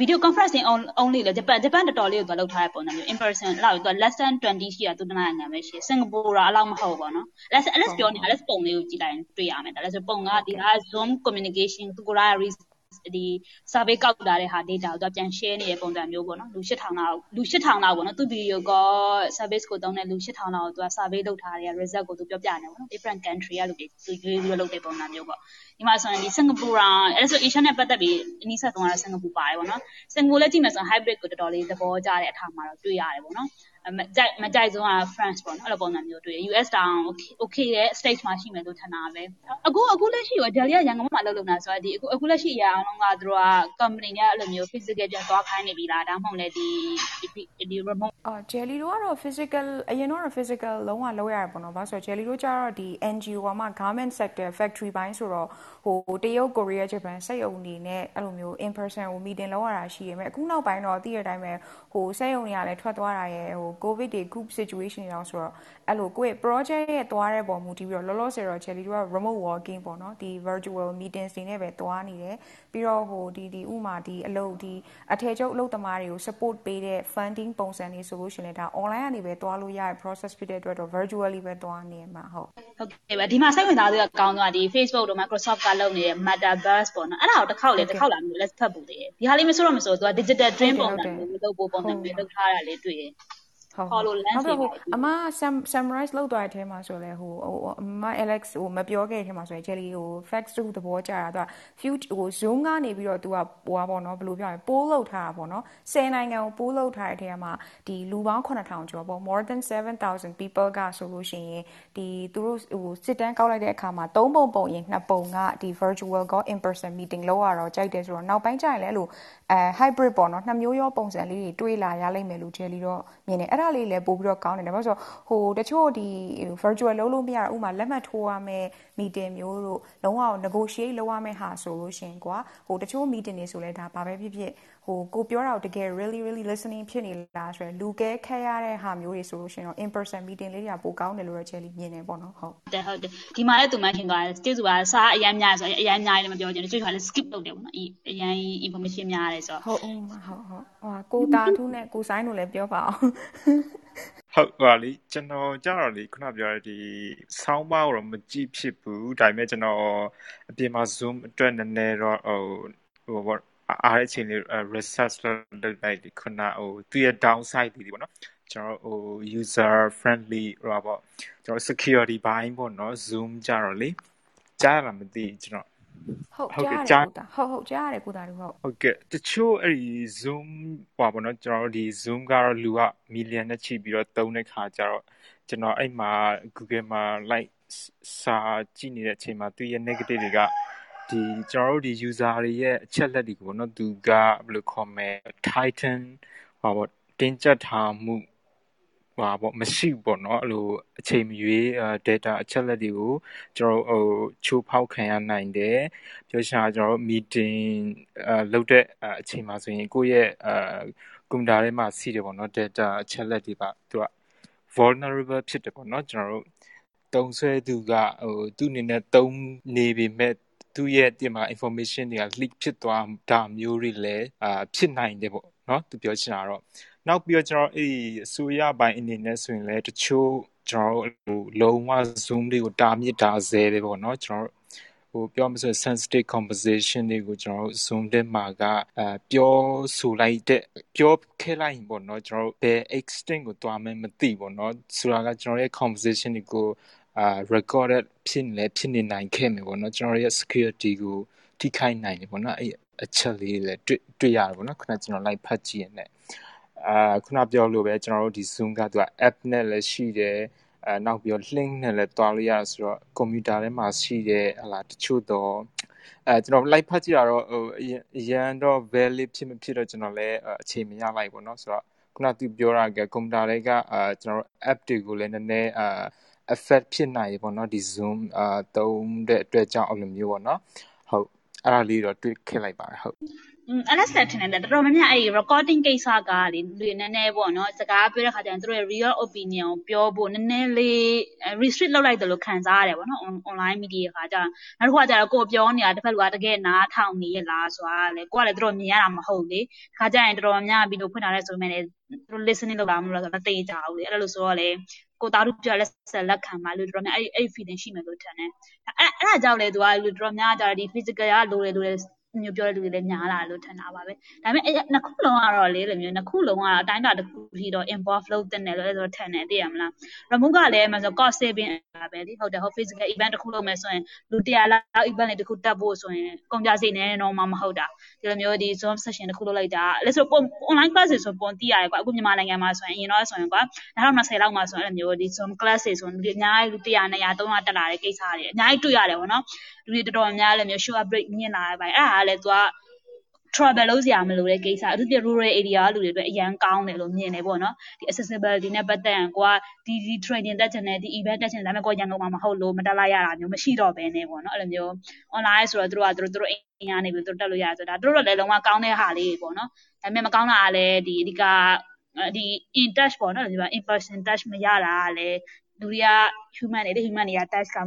video conferencing only လေဂျပန်ဂျပန်တော်တော်လေးကိုသူလောက်ထားတဲ့ပုံစံမျိုး in person လောက်သူ less than 20ရှိတာသူတနင်္လာနိုင်ငံပဲရှိစင်ကာပူကအလောက်မဟုတ်ပါတော့ let's let's ပြောနေ let's ပုံလေးကိုကြည့်လိုက်တွေ့ရမယ်ဒါလည်းဆိုပုံကဒီက zoom communication သူက ဒီ survey ကောက်လာတဲ့ဟာ data ကိုသူပြန် share နေတဲ့ပုံစံမျိုးပေါ့နော်လူ8000လောက်လူ8000လောက်ပေါ့နော်သူ video call service ကိုသုံးတဲ့လူ8000လောက်ကိုသူက survey လုပ်ထားတဲ့ result ကိုသူပြောပြနေပေါ့နော် different country ကလူတွေသူရွေးပြီးတော့လုပ်တဲ့ပုံစံမျိုးပေါ့ဒီမှာဆိုရင်ဒီစင်ကာပူရာအဲ့ဆို Asia နဲ့ပတ်သက်ပြီးအနည်းဆက်ဆုံးကတော့စင်ကာပူပါတယ်ပေါ့နော်စင်ကာပူလည်းကြည့်မယ်ဆိုရင် hybrid ကိုတော်တော်လေးသဘောကျတဲ့အထာမှာတော့တွေ့ရတယ်ပေါ့နော် မကြိုက်မကြိုက်ဆုံးက France ပေါ့နော်အဲ့လိုပုံစံမျိုးတွေ့တယ် US တောင် okay okay ရဲ့ stage မှာရှိမယ်လို့ထင်တာပဲအခုအခုလက်ရှိရော Delhi ကရန်ကုန်မှာလုပ်လို့နာဆိုတော့ဒီအခုအခုလက်ရှိအရာအောင်လုံးကသူတို့က company ကအဲ့လိုမျိုး physical ပြန်သွားခိုင်းနေပြီလားဒါမှမဟုတ်လည်းဒီဒီ remote အော် Jelly တို့ကတော့ physical အရင်တော့ physical လုံးဝလုပ်ရတယ်ပေါ့နော်။ဘာလို့ဆိုတော့ Jelly တို့ကျတော့ဒီ NGO ကမှ garment sector factory ဘိုင်းဆိုတော့ဟိုတရုတ်ကိုရီးယားဂျပန်စက်ရုံတွေနဲ့အဲ့လိုမျိုး in person ဟို meeting လုပ်ရတာရှိရမယ်အခုနောက်ပိုင်းတော့သိရတဲ့အတိုင်းပဲဟိုစက်ရုံတွေကလည်းထွက်သွားတာရဲ့ဟို covid တွေ group situation တွေတော့ဆိုတော့အဲ့လိုကိုယ့်ရဲ့ project ရဲ့သွားတဲ့ပုံမူတည်ပြီးတော့လောလောဆယ်တော့ Jelly တို့က remote working ပေါ့နော်ဒီ virtual meetings တွေနဲ့ပဲသွားနေတယ်ပြီးတော့ဟိုဒီဒီဥမာဒီအလုပ်ဒီအထည်ချုပ်အလုပ်သမားတွေကို support ပေးတဲ့ funding ပုံစံတွေဆိုလို့ရှိရင်လည်းဒါ online ကနေပဲသွားလို့ရတဲ့ process ဖြစ်တဲ့အတွက်တော့ virtually ပဲသွားနေမှာဟုတ်ဟုတ်ကဲ့ပါဒီမှာစိတ်ဝင်စားစရာကောင်းတော့ဒီ Facebook တို့ Microsoft ကလုပ်နေတဲ့ Metaverse ပေါ့နော်အဲ့ဒါကိုတစ်ခေါက်လေတစ်ခေါက်လာမျိုးလက်ဖတ်ဖို့တည်းဒီဟာလေးမဆိုတော့မဆိုသူက digital dream ပုံစံမျိုးလုပ်ဖို့ပုံစံမျိုးလုပ်ထားတာလေးတွေ့တ ယ်ဟုတ်ဟုတ်ဟုတ်ဟုတ်အမ summarize လုပ်သွားတဲ့အထဲမှာဆိုလဲဟိုအမ Alex ဟိုမပြောခဲ့တဲ့အထဲမှာဆိုရင် Jelly ဟို facts တူသဘောကျတာသူက future ဟို Zoom ကနေပြီးတော့သူကဟိုပါပေါ့နော်ဘယ်လိုပြောရလဲ poll လုပ်ထားတာပေါ့နော်10နိုင်ငံကို poll လုပ်ထားတဲ့အထဲမှာဒီလူပေါင်း9000ကျော်ပေါ့ more than 7000 people ကဆိုလို့ရှိရင်ဒီသူတို့ဟိုစစ်တမ်းကောက်လိုက်တဲ့အခါမှာ3ပုံပုံရင်2ပုံကဒီ virtual ကော in person meeting လုပ်ရတော့ကြိုက်တယ်ဆိုတော့နောက်ပိုင်းကျရင်လည်းအဲ့လိုအဲ hybrid ပေါ့နော်နှစ်မျိုးရောပုံစံလေးတွေတွေးလာရလိမ့်မယ်လို့ Jelly တော့မြင်တယ်အဲ့ဒါလေးလည်းပို့ပြီးတော့ကောင်းတယ်ဘာလို့ဆိုတော့ဟိုတချို့ဒီ virtual လုံးလို့မရဥမာလက်မှတ်ထိုးရမယ် meeting မျိုးတို့လုံးဝ negotiate လုပ်ရမယ်ဟာဆိုလို့ရှင်ကွာဟိုတချို့ meeting တွေဆိုလဲဒါဘာပဲဖြစ်ဖြစ် ဟိုကိုပြောတာကိုတကယ် really really listening ဖြစ်နေလားဆိုရယ်လူကဲခက်ရတဲ့ဟာမျိုးတွေဆိုလို့ရှင်တော့ in person meeting လေးတွေကပိုကောင်းတယ်လို့ရချယ်လီမြင်နေပေါ့နော်ဟုတ်တယ်ဟုတ်တယ်ဒီမှာလည်းသူမှခင်သွားတယ် stage ဆိုတာစားအရန်များဆိုရင်အရန်များတယ်မပြောချင်ဘူးကျွတ်ခါလည်း skip လုပ်တယ်ပေါ့နော်အရန် information များတယ်ဆိုတော့ဟုတ်ဟုတ်ဟုတ်ဟုတ်ဟိုကိုတာထူးနဲ့ကိုဆိုင်တို့လည်းပြောပါအောင်ဟုတ်ပါလေကျွန်တော်ကြတော့လေခုနပြောတဲ့ဒီဆောင်းပါးတော့မကြည့်ဖြစ်ဘူးဒါပေမဲ့ကျွန်တော်အပြင်မှာ zoom အတွက်နည်းနည်းတော့ဟိုဟိုဘော အားတဲ့အချိန်လေး research လုပ်လိုက်ဒီခုနဟိုသူရဲ့ downside တွေပေါ့နော်ကျွန်တော်ဟို user friendly ဟိုပေါ့ကျွန်တော် security ဘိုင်းပေါ့နော် zoom ကြတော့လေကြားရမှာမသိကျွန်တော်ဟုတ်ကြားတယ်ဟုတ်ဟုတ်ကြားရတယ်ကိုသားတို့ဟုတ်ဟုတ်ကဲ့တချို့အဲ့ဒီ zoom ဟောပါတော့ကျွန်တော်တို့ဒီ zoom ကတော့လူကမီလီယံနဲ့ချီပြီးတော့သုံးတဲ့ခါကျတော့ကျွန်တော်အဲ့မှာ Google မှာ like စာကြည့်နေတဲ့အချိန်မှာသူရဲ့ negative တွေက ဒီကျွန်တော်တို့ဒီ user တွေရဲ့အချက်လက်တွေကိုပေါ့နော်သူကဘယ်လိုခေါ်မလဲ Titan ဟောပေါ့တင်းကျပ်ထားမှုဟိုပေါ့မရှိပေါ့နော်အဲ့လိုအချိန်မရွေး data အချက်လက်တွေကိုကျွန်တော်ဟိုချိုးဖောက်ခံရနိုင်တယ်ပြောချင်တာကျွန်တော် meeting အဲလုပ်တဲ့အချိန်မှာဆိုရင်ကိုယ့်ရဲ့အဲကွန်ပျူတာထဲမှာစီးတယ်ပေါ့နော် data အချက်လက်တွေပါသူက vulnerable ဖြစ်တယ်ပေါ့နော်ကျွန်တော်တို့တုံးဆွဲသူကဟိုသူ့အနေနဲ့တုံးနေပေမဲ့ သူ့ရဲ့ဒီမှာ information တွေက leak ဖြစ်သွားတာမျိုးတွေလည်းအာဖြစ်နိုင်တယ်ပေါ့နော်သူပြောချင်တာတော့နောက်ပြီးတော့ကျွန်တော်အဲ့ဒီအစိုးရပိုင်းအနေနဲ့ဆိုရင်လည်းတချို့ကျွန်တော်တို့လုံးဝ zoom တွေကိုတားမြစ်တာဆဲတယ်ပေါ့နော်ကျွန်တော်ဟိုပြောမှဆို sensitive conversation တွေကိုကျွန်တော် zoom တဲ့မှာကအဲပြောဆိုလိုက်တဲ့ပြောခဲ့လိုက်ရင်ပေါ့နော်ကျွန်တော်ဘယ် extent ကိုတွားမှမသိပေါ့နော်ဆိုတာကကျွန်တော်ရဲ့ conversation တွေကို အာ recorded ဖြစ်နေဖြစ်နေနိုင်ခဲ့မယ်ပေါ့နော်ကျွန်တော်ရဲ့ security ကိုထိခိုက်နိုင်တယ်ပေါ့နော်အဲ့အချက်လေးလည်းတွေ့တွေ့ရတယ်ပေါ့နော်ခုနကျွန်တော် live ဖတ်ကြည့်ရတဲ့အာခုနပြောလို့ပဲကျွန်တော်တို့ဒီ Zoom ကသူက app နဲ့လည်းရှိတယ်အဲနောက်ပြီးတော့ link နဲ့လည်းတွားလို့ရတယ်ဆိုတော့ကွန်ပျူတာထဲမှာရှိတဲ့ဟလာတချို့တော့အဲကျွန်တော် live ဖတ်ကြည့်တာတော့ဟိုအရန်တော့ valid ဖြစ်မဖြစ်တော့ကျွန်တော်လည်းအချိန်မရလိုက်ပေါ့နော်ဆိုတော့ခုနသူပြောတာကကွန်ပျူတာတွေကအာကျွန်တော် app တွေကိုလည်းနည်းနည်းအာ effect ဖြစ်နိုင်ပေါ့နော်ဒီ zoom အာသုံးတဲ့အတွက်ကြောင့်အဲ့လိုမျိုးပေါ့နော်ဟုတ်အဲ့ဒါလေးတော့တွေ့ခဲ့လိုက်ပါတယ်ဟုတ်อืมအဲ့ဒါဆက်ထင်တယ်တော်တော်များများအဲ့ recording ကိစ္စကလေလူနည်းနည်းပေါ့နော်စကားပြောတဲ့ခါကျရင်သူတို့ရဲ့ real opinion ကိုပြောဖို့နည်းနည်းလေး restrict လုပ်လိုက်တယ်လို့ခံစားရတယ်ပေါ့နော် online media ခါကျနောက်တစ်ခုကကျတော့ကိုပြောနေတာတစ်ဖက်ကတကယ်နားထောင်နေရလားဆိုတာလေကိုကလည်းတော်တော်မြင်ရတာမဟုတ်လေခါကျရင်တော်တော်များဗီဒီယိုဖွင့်ထားတဲ့ဆိုပေမဲ့သူတို့ listening လုပ်တာမလို့ဆိုတော့မသိကြဘူးလေအဲ့လိုဆိုတော့လေ ကိုသားတို့ပြလက်ဆက်လက်ခံပါလို့တော်များအဲ့အဲ့ feeling ရှိမယ်လို့ထင်တယ်အဲ့အဲ့ဒါကြောင့်လေသူကလူတော်များကြတော့ဒီ physical ကလိုတယ်လိုတယ် မျိုးပြောတဲ့လူတွေလည်းများလာလို့ထင်တာပါပဲဒါပေမဲ့အဲ့နှစ်ခုလုံးကတော့လေလိုမျိုးနှစ်ခုလုံးကတော့အတိုင်းအတာတစ်ခုထိတော့ involve လုပ်တင်တယ်လို့အဲ့လိုထင်တယ်သိရမလား remove ကလည်းမဆို cost saving ပဲလေဟုတ်တယ်ဟုတ် physical event တစ်ခုလုပ်မယ်ဆိုရင်လူ100လောက် event လေးတစ်ခုတက်ဖို့ဆိုရင်ကုန်ကြစိတ်နဲ့တော့မှမဟုတ်တာဒီလိုမျိုးဒီ zoom session တစ်ခုလုပ်လိုက်တာအဲ့ဆိုပုံ online class တွေဆိုပုံသိရတယ်ကွာအခုမြန်မာနိုင်ငံမှာဆိုရင်အရင်တော့ဆိုရင်ကွာ2020လောက်မှာဆိုရင်အဲ့လိုမျိုးဒီ zoom class တွေဆိုရင်အများကြီးလူ100 200 300တက်လာတဲ့ကိစ္စတွေအများကြီးတွေ့ရတယ်ဗောနော် လူတွေတော်တော်များများလည်းမျိုး show up rate မြင့်လာတယ်ဗျအဲ့ဒါကလည်းသူက travel လုပ်စရာမလိုတဲ့ကိစ္စအထူးသဖြင့် rural area လူတွေအတွက်အရန်ကောင်းတယ်လို့မြင်တယ်ပေါ့နော်ဒီ accessibility နဲ့ပတ်သက်ရင်ကိုကဒီဒီ training တက်ချင်တယ်ဒီ event တက်ချင်တယ်ဒါပေမဲ့ကိုရန်ကုန်မှာမဟုတ်လို့မတက်လိုက်ရတာမျိုးမရှိတော့ဘဲနဲ့ပေါ့နော်အဲ့လိုမျိုး online ဆိုတော့သူတို့ကသူတို့သူတို့အိမ်ကနေပြီးသူတို့တက်လို့ရတယ်ဆိုတာသူတို့လည်းလုံးဝကောင်းတဲ့ဟာလေးပေါ့နော်ဒါပေမဲ့မကောင်းတာကလည်းဒီအဓိကဒီ in touch ပေါ့နော်ဒီမှာ in person touch မရတာကလည်း လူတွေက human တွေ human တွေက touch က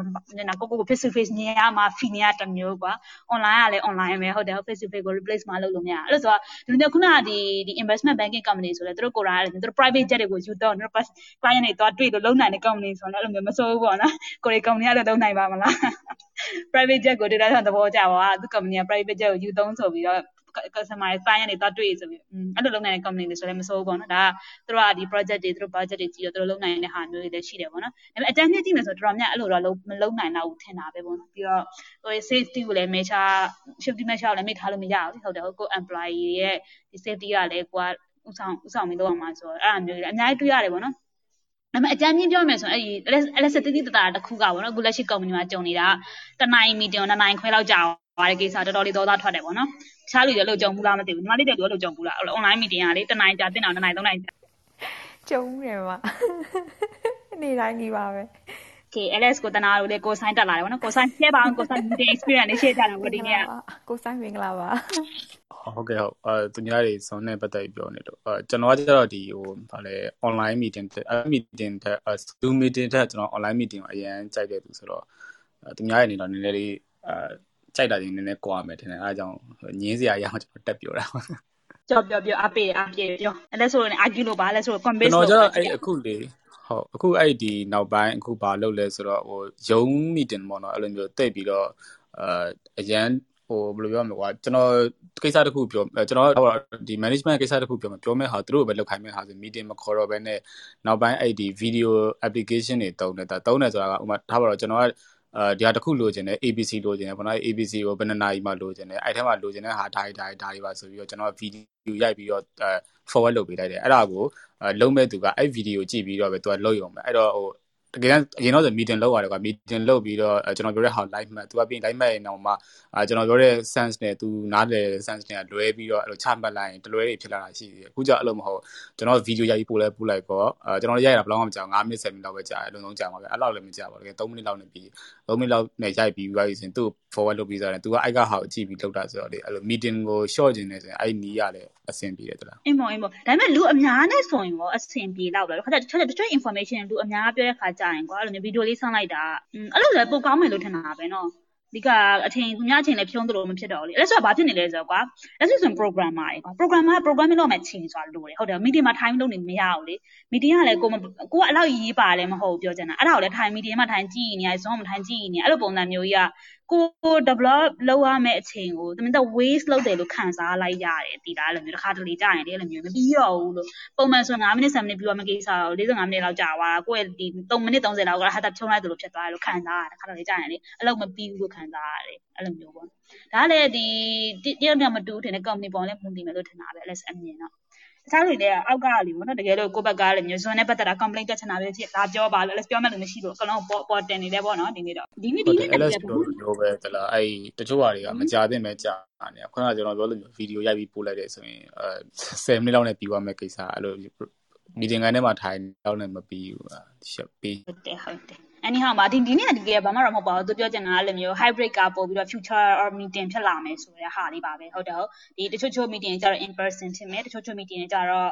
နာကိုကိုကို face to face မြင်ရမှာ feel ရတမျိုးကွာ online ကလည်း online ပဲဟုတ်တယ် face to face ကို replace မလုပ်လို့မရအဲ့လိုဆိုတော့ဒီလိုခုနကဒီဒီ investment banking company ဆိုလဲသူတို့ကိုယ်တိုင်သူတို့ private jet တွေကိုယူတော့သူတို့ client တွေတော့တွေ့လို့လုံနိုင်တဲ့ company ဆိုတော့အဲ့လိုမျိုးမစိုးဘူးပေါ့နော်ကိုယ်တွေ company ကတော့လုံနိုင်ပါမလား private jet ကိုတွေ့တဲ့သဘောကျပါသူ company က private jet ကိုယူသုံးဆိုပြီးတော့ customer client တွေတော့တွေ့ဆိုပြီးအဲ့လိုလုပ်နိုင်တဲ့ company တွေဆိုလည်းမစိုးဘူးပေါ့နော်ဒါကသူတို့ကဒီ project တွေသူတို့ budget တွေကြည့်တော့သူတို့လုပ်နိုင်တဲ့ဟာမျိုးတွေလည်းရှိတယ်ပေါ့နော်ဒါပေမဲ့အတန်းမြင့်ကြည့်မယ်ဆိုတော့တော်တော်များအဲ့လိုတော့မလုပ်နိုင်တော့ဘူးထင်တာပဲပေါ့နော်ပြီးတော့ဟို safety ကိုလည်း measure safety measure ကိုလည်း make ထားလို့မရဘူးဟုတ်တယ်ဟုတ်ကို employee ရဲ့ဒီ safety ကလည်းကိုကဥဆောင်ဥဆောင်ပြီးလုပ်အောင်မှာဆိုတော့အဲ့အမျိုးတွေလည်းအများကြီးတွေ့ရတယ်ပေါ့နော်ဒါပေမဲ့အကြမ်းမြင့်ပြောမယ်ဆိုရင်အဲ့ဒီ electricity တတာတစ်ခုကပေါ့နော်အခုလက်ရှိ company မှာကြုံနေတာတနိုင် meeting နှစ်နိုင်ခွဲလောက်ကြာ သွားတဲ့ကိစ္စတော်တော်လေးသောသားထွက်တယ်ပေါ့နော်တခြားလူတွေလို့ကြုံဘူးလားမသိဘူးညီမလေးတွေလို့ကြုံဘူးလား online meeting ကလေတနိုင်ကြာတင်အောင်တနိုင်သုံးနိုင်ကြာကြုံတယ်ပါနေ့တိုင်းကြီးပါပဲ Okay LS ကိုတနာလို့လေကိုဆိုင်တက်လာတယ်ဗောနော်ကိုဆိုင်ရှင်းပါအောင်ကိုဆိုင် meeting experience လေးရှင်းကြတယ်ဗောဒီနေ့ကကိုဆိုင်မင်္ဂလာပါဟုတ်ကဲ့ဟုတ်အဲသူများတွေဇွန်နဲ့ပတ်သက်ပြီးပြောနေလို့အဲကျွန်တော်ကကျတော့ဒီဟိုဗာလဲ online meeting တဲ့ meeting တဲ့ Zoom meeting တဲ့ကျွန်တော် online meeting ကိုအရင်ကြိုက်တဲ့သူဆိုတော့သူများရဲ့အနေနဲ့နည်းနည်းလေးအဲ ကြိုက်တာချင်းနည်းနည်းကွာမယ်ထင်တယ်အဲအကြောင်းညင်းစရာရအောင်ကျွန်တော်တက်ပြောတာကြော်ပြောပြောအပေအပြေပြောအဲ့လဲဆိုရင် argue လို့ပါလဲဆိုတော့ convince လို့ကျွန်တော်ကျတော့အဲ့အခုလေဟုတ်အခုအဲ့ဒီနောက်ပိုင်းအခုဘာလုပ်လဲဆိုတော့ဟိုယုံ meeting ပေါ့နော်အဲ့လိုမျိုးတိတ်ပြီးတော့အာအရန်ဟိုဘယ်လိုပြောမလဲကွာကျွန်တော်ကိစ္စတစ်ခုပြောကျွန်တော်ဒီ management ကိစ္စတစ်ခုပြောမှာပြောမဲ့ဟာသူတို့ပဲလောက်ခိုင်းမဲ့ဟာဆို meeting မခေါ်တော့ဘဲနဲ့နောက်ပိုင်းအဲ့ဒီ video application တွေတုံးတယ်ဒါတုံးတယ်ဆိုတာကဥမာထားပါတော့ကျွန်တော်က အဲဒီဟာတစ်ခုလိုချင်တယ် ABC လိုချင်တယ်ပေါ့နော် ABC ကိုဘယ်နှစ်နာရီမှလိုချင်တယ်အဲ့ထဲမှာလိုချင်တဲ့ဟာဒါဒါဒါတွေပါဆိုပြီးတော့ကျွန်တော်ဗီဒီယိုရိုက်ပြီးတော့ forward လုပ်ပေးလိုက်တယ်အဲ့ဒါကိုလုံးမဲ့သူကအဲ့ဗီဒီယိုကြည့်ပြီးတော့ပဲသူကလုပ်ရုံပဲအဲ့တော့ဟိုတကယ်အရင်တော့ဆို meeting လုပ်ရတယ်ကွာ meeting လုပ်ပြီးတော့ကျွန်တော်ပြောတဲ့ဟာ live မှတ်သူကပြီး live မှတ်ရင်တော့မှအာကျွန်တော်ပြောတဲ့ sense နဲ့သူနားလည်တဲ့ sense နဲ့လွဲပြီးတော့အဲ့လိုချမှတ်လိုက်ရင်တလွဲတွေဖြစ်လာတာရှိတယ်အခုကျအဲ့လိုမဟုတ်ကျွန်တော် video ရိုက်ပြီးပို့လဲပို့လိုက်ပေါ့အာကျွန်တော်ရိုက်ရတာဘယ်လောက်မှမကြာ9မိနစ်10မိနစ်လောက်ပဲကြာတယ်အလုံးလုံးကြာမှာပဲအဲ့လောက်လည်းမကြာပါဘူးတကယ်3မိနစ်လောက်နဲ့ပြီး3မိနစ်လောက်နဲ့ရိုက်ပြီးပြီးရင်သူ့ forward လုပ်ပြီးစားတယ်သူကအဲ့ကဟာကိုကြည့်ပြီးလုပ်တာဆိုတော့လေအဲ့လို meeting ကို short ခြင်းနေဆိုရင်အဲ့နီးရလည်းအဆင်ပြေတယ်တလားအင်းမောအင်းမောဒါပေမဲ့လူအများနဲ့ဆိုရင်ရောအဆင်ပြေတော့တယ်ခါကျတချို့တချို့ information လူအများပြောတဲ့ခါကြာရင်ကွာအဲ့လိုမျိုး video လေးဆန်းလိုက်တာအဲ့လိုလည်းပိုကောင်းမယ်လို့ထင်တာပဲနော် ဒီကအထင်သူများအချိန်လည်းဖြုံးသလိုမဖြစ်တော့ဘူးလေအဲ့ဆိုတော့ဘာဖြစ်နေလဲဆိုတော့ကွာလက်ရှိဆိုရင် programmer တွေကွာ programmer programming လုပ်မှချိန်ဆိုတာလိုတယ်ဟုတ်တယ် meeting မှာ time လုပ်နေမရဘူးလေ meeting ကလည်းကိုကိုကအလောက်ရေးပါလည်းမဟုတ်ဘူးပြောချင်တာအဲ့ဒါကိုလည်း time meeting မှာ time ကြည့်နေရ zoom မှာ time ကြည့်နေအဲ့လိုပုံစံမျိုးကြီးက ကို develop လုပ်ရမယ့်အချိန်ကိုတမင်တော့ waste လုပ်တယ်လို့ခံစားလိုက်ရတယ်ဒီလားအဲ့လိုမျိုးတစ်ခါတလေကြာရင်လေအဲ့လိုမျိုးမပြီးတော့ဘူးလို့ပုံမှန်ဆို9မိနစ်10မိနစ်ပြီးတော့မကိစ္စတော့45မိနစ်လောက်ကြာသွားတာကိုယ့်ရဲ့ဒီ3မိနစ်30လောက်ကဟာတာဖြုံးလိုက်တယ်လို့ဖြစ်သွားတယ်လို့ခံစားရတယ်တစ်ခါတလေကြာရင်လေအဲ့လိုမပြီးဘူးလို့ခံစားရတယ်အဲ့လိုမျိုးပေါ့ဒါလည်းဒီတယောက်တယောက်မတူထင်တဲ့ company ပေါ်လည်းမူတည်မယ်လို့ထင်တာပဲ LS အမြင်တော့ တခြားတွေလည်းအောက်ကလေပေါ့နော်တကယ်လို့ကိုယ့်ဘက်ကလည်းမျိုးစွန်းနဲ့ပတ်သက်တာ complaint တက်ချင်တာပဲဖြစ်ဒါပြောပါလို့လည်းပြောမှလည်းမရှိလို့အကလုံးပေါ်ပေါ်တင်နေတယ်ပေါ့နော်ဒီနေ့တော့ဒီနေ့ဒီနေ့တက်တယ်ပြောပဲတလားအဲ့တချို့ဟာတွေကမကြသင့်ပဲကြာနေခုနကကျွန်တော်ပြောလို့ဗီဒီယိုရိုက်ပြီးပို့လိုက်တယ်ဆိုရင်အဲ10မိနစ်လောက်နဲ့ပြီးသွားမယ့်ကိစ္စအဲ့လို meeting ကနေမှထိုင်တော့လည်းမပြီးဘူးရှက်ပြီးဟုတ်တယ်ဟုတ်တယ် anyhow ပါဒီဒီနေ့တကယ်ဘာမှတော့မဟုတ်ပါဘူးသူပြောချင်တာကလည်းမျိုး hybrid ကပို့ပြီးတော့ future or meeting ဖြစ်လာမယ်ဆိုတဲ့ဟာလေးပါပဲဟုတ်တယ်ဟုတ်ဒီတချို့ချို့ meeting ကျတော့ in person ဖြစ်မယ်တချို့ချို့ meeting ကျတော့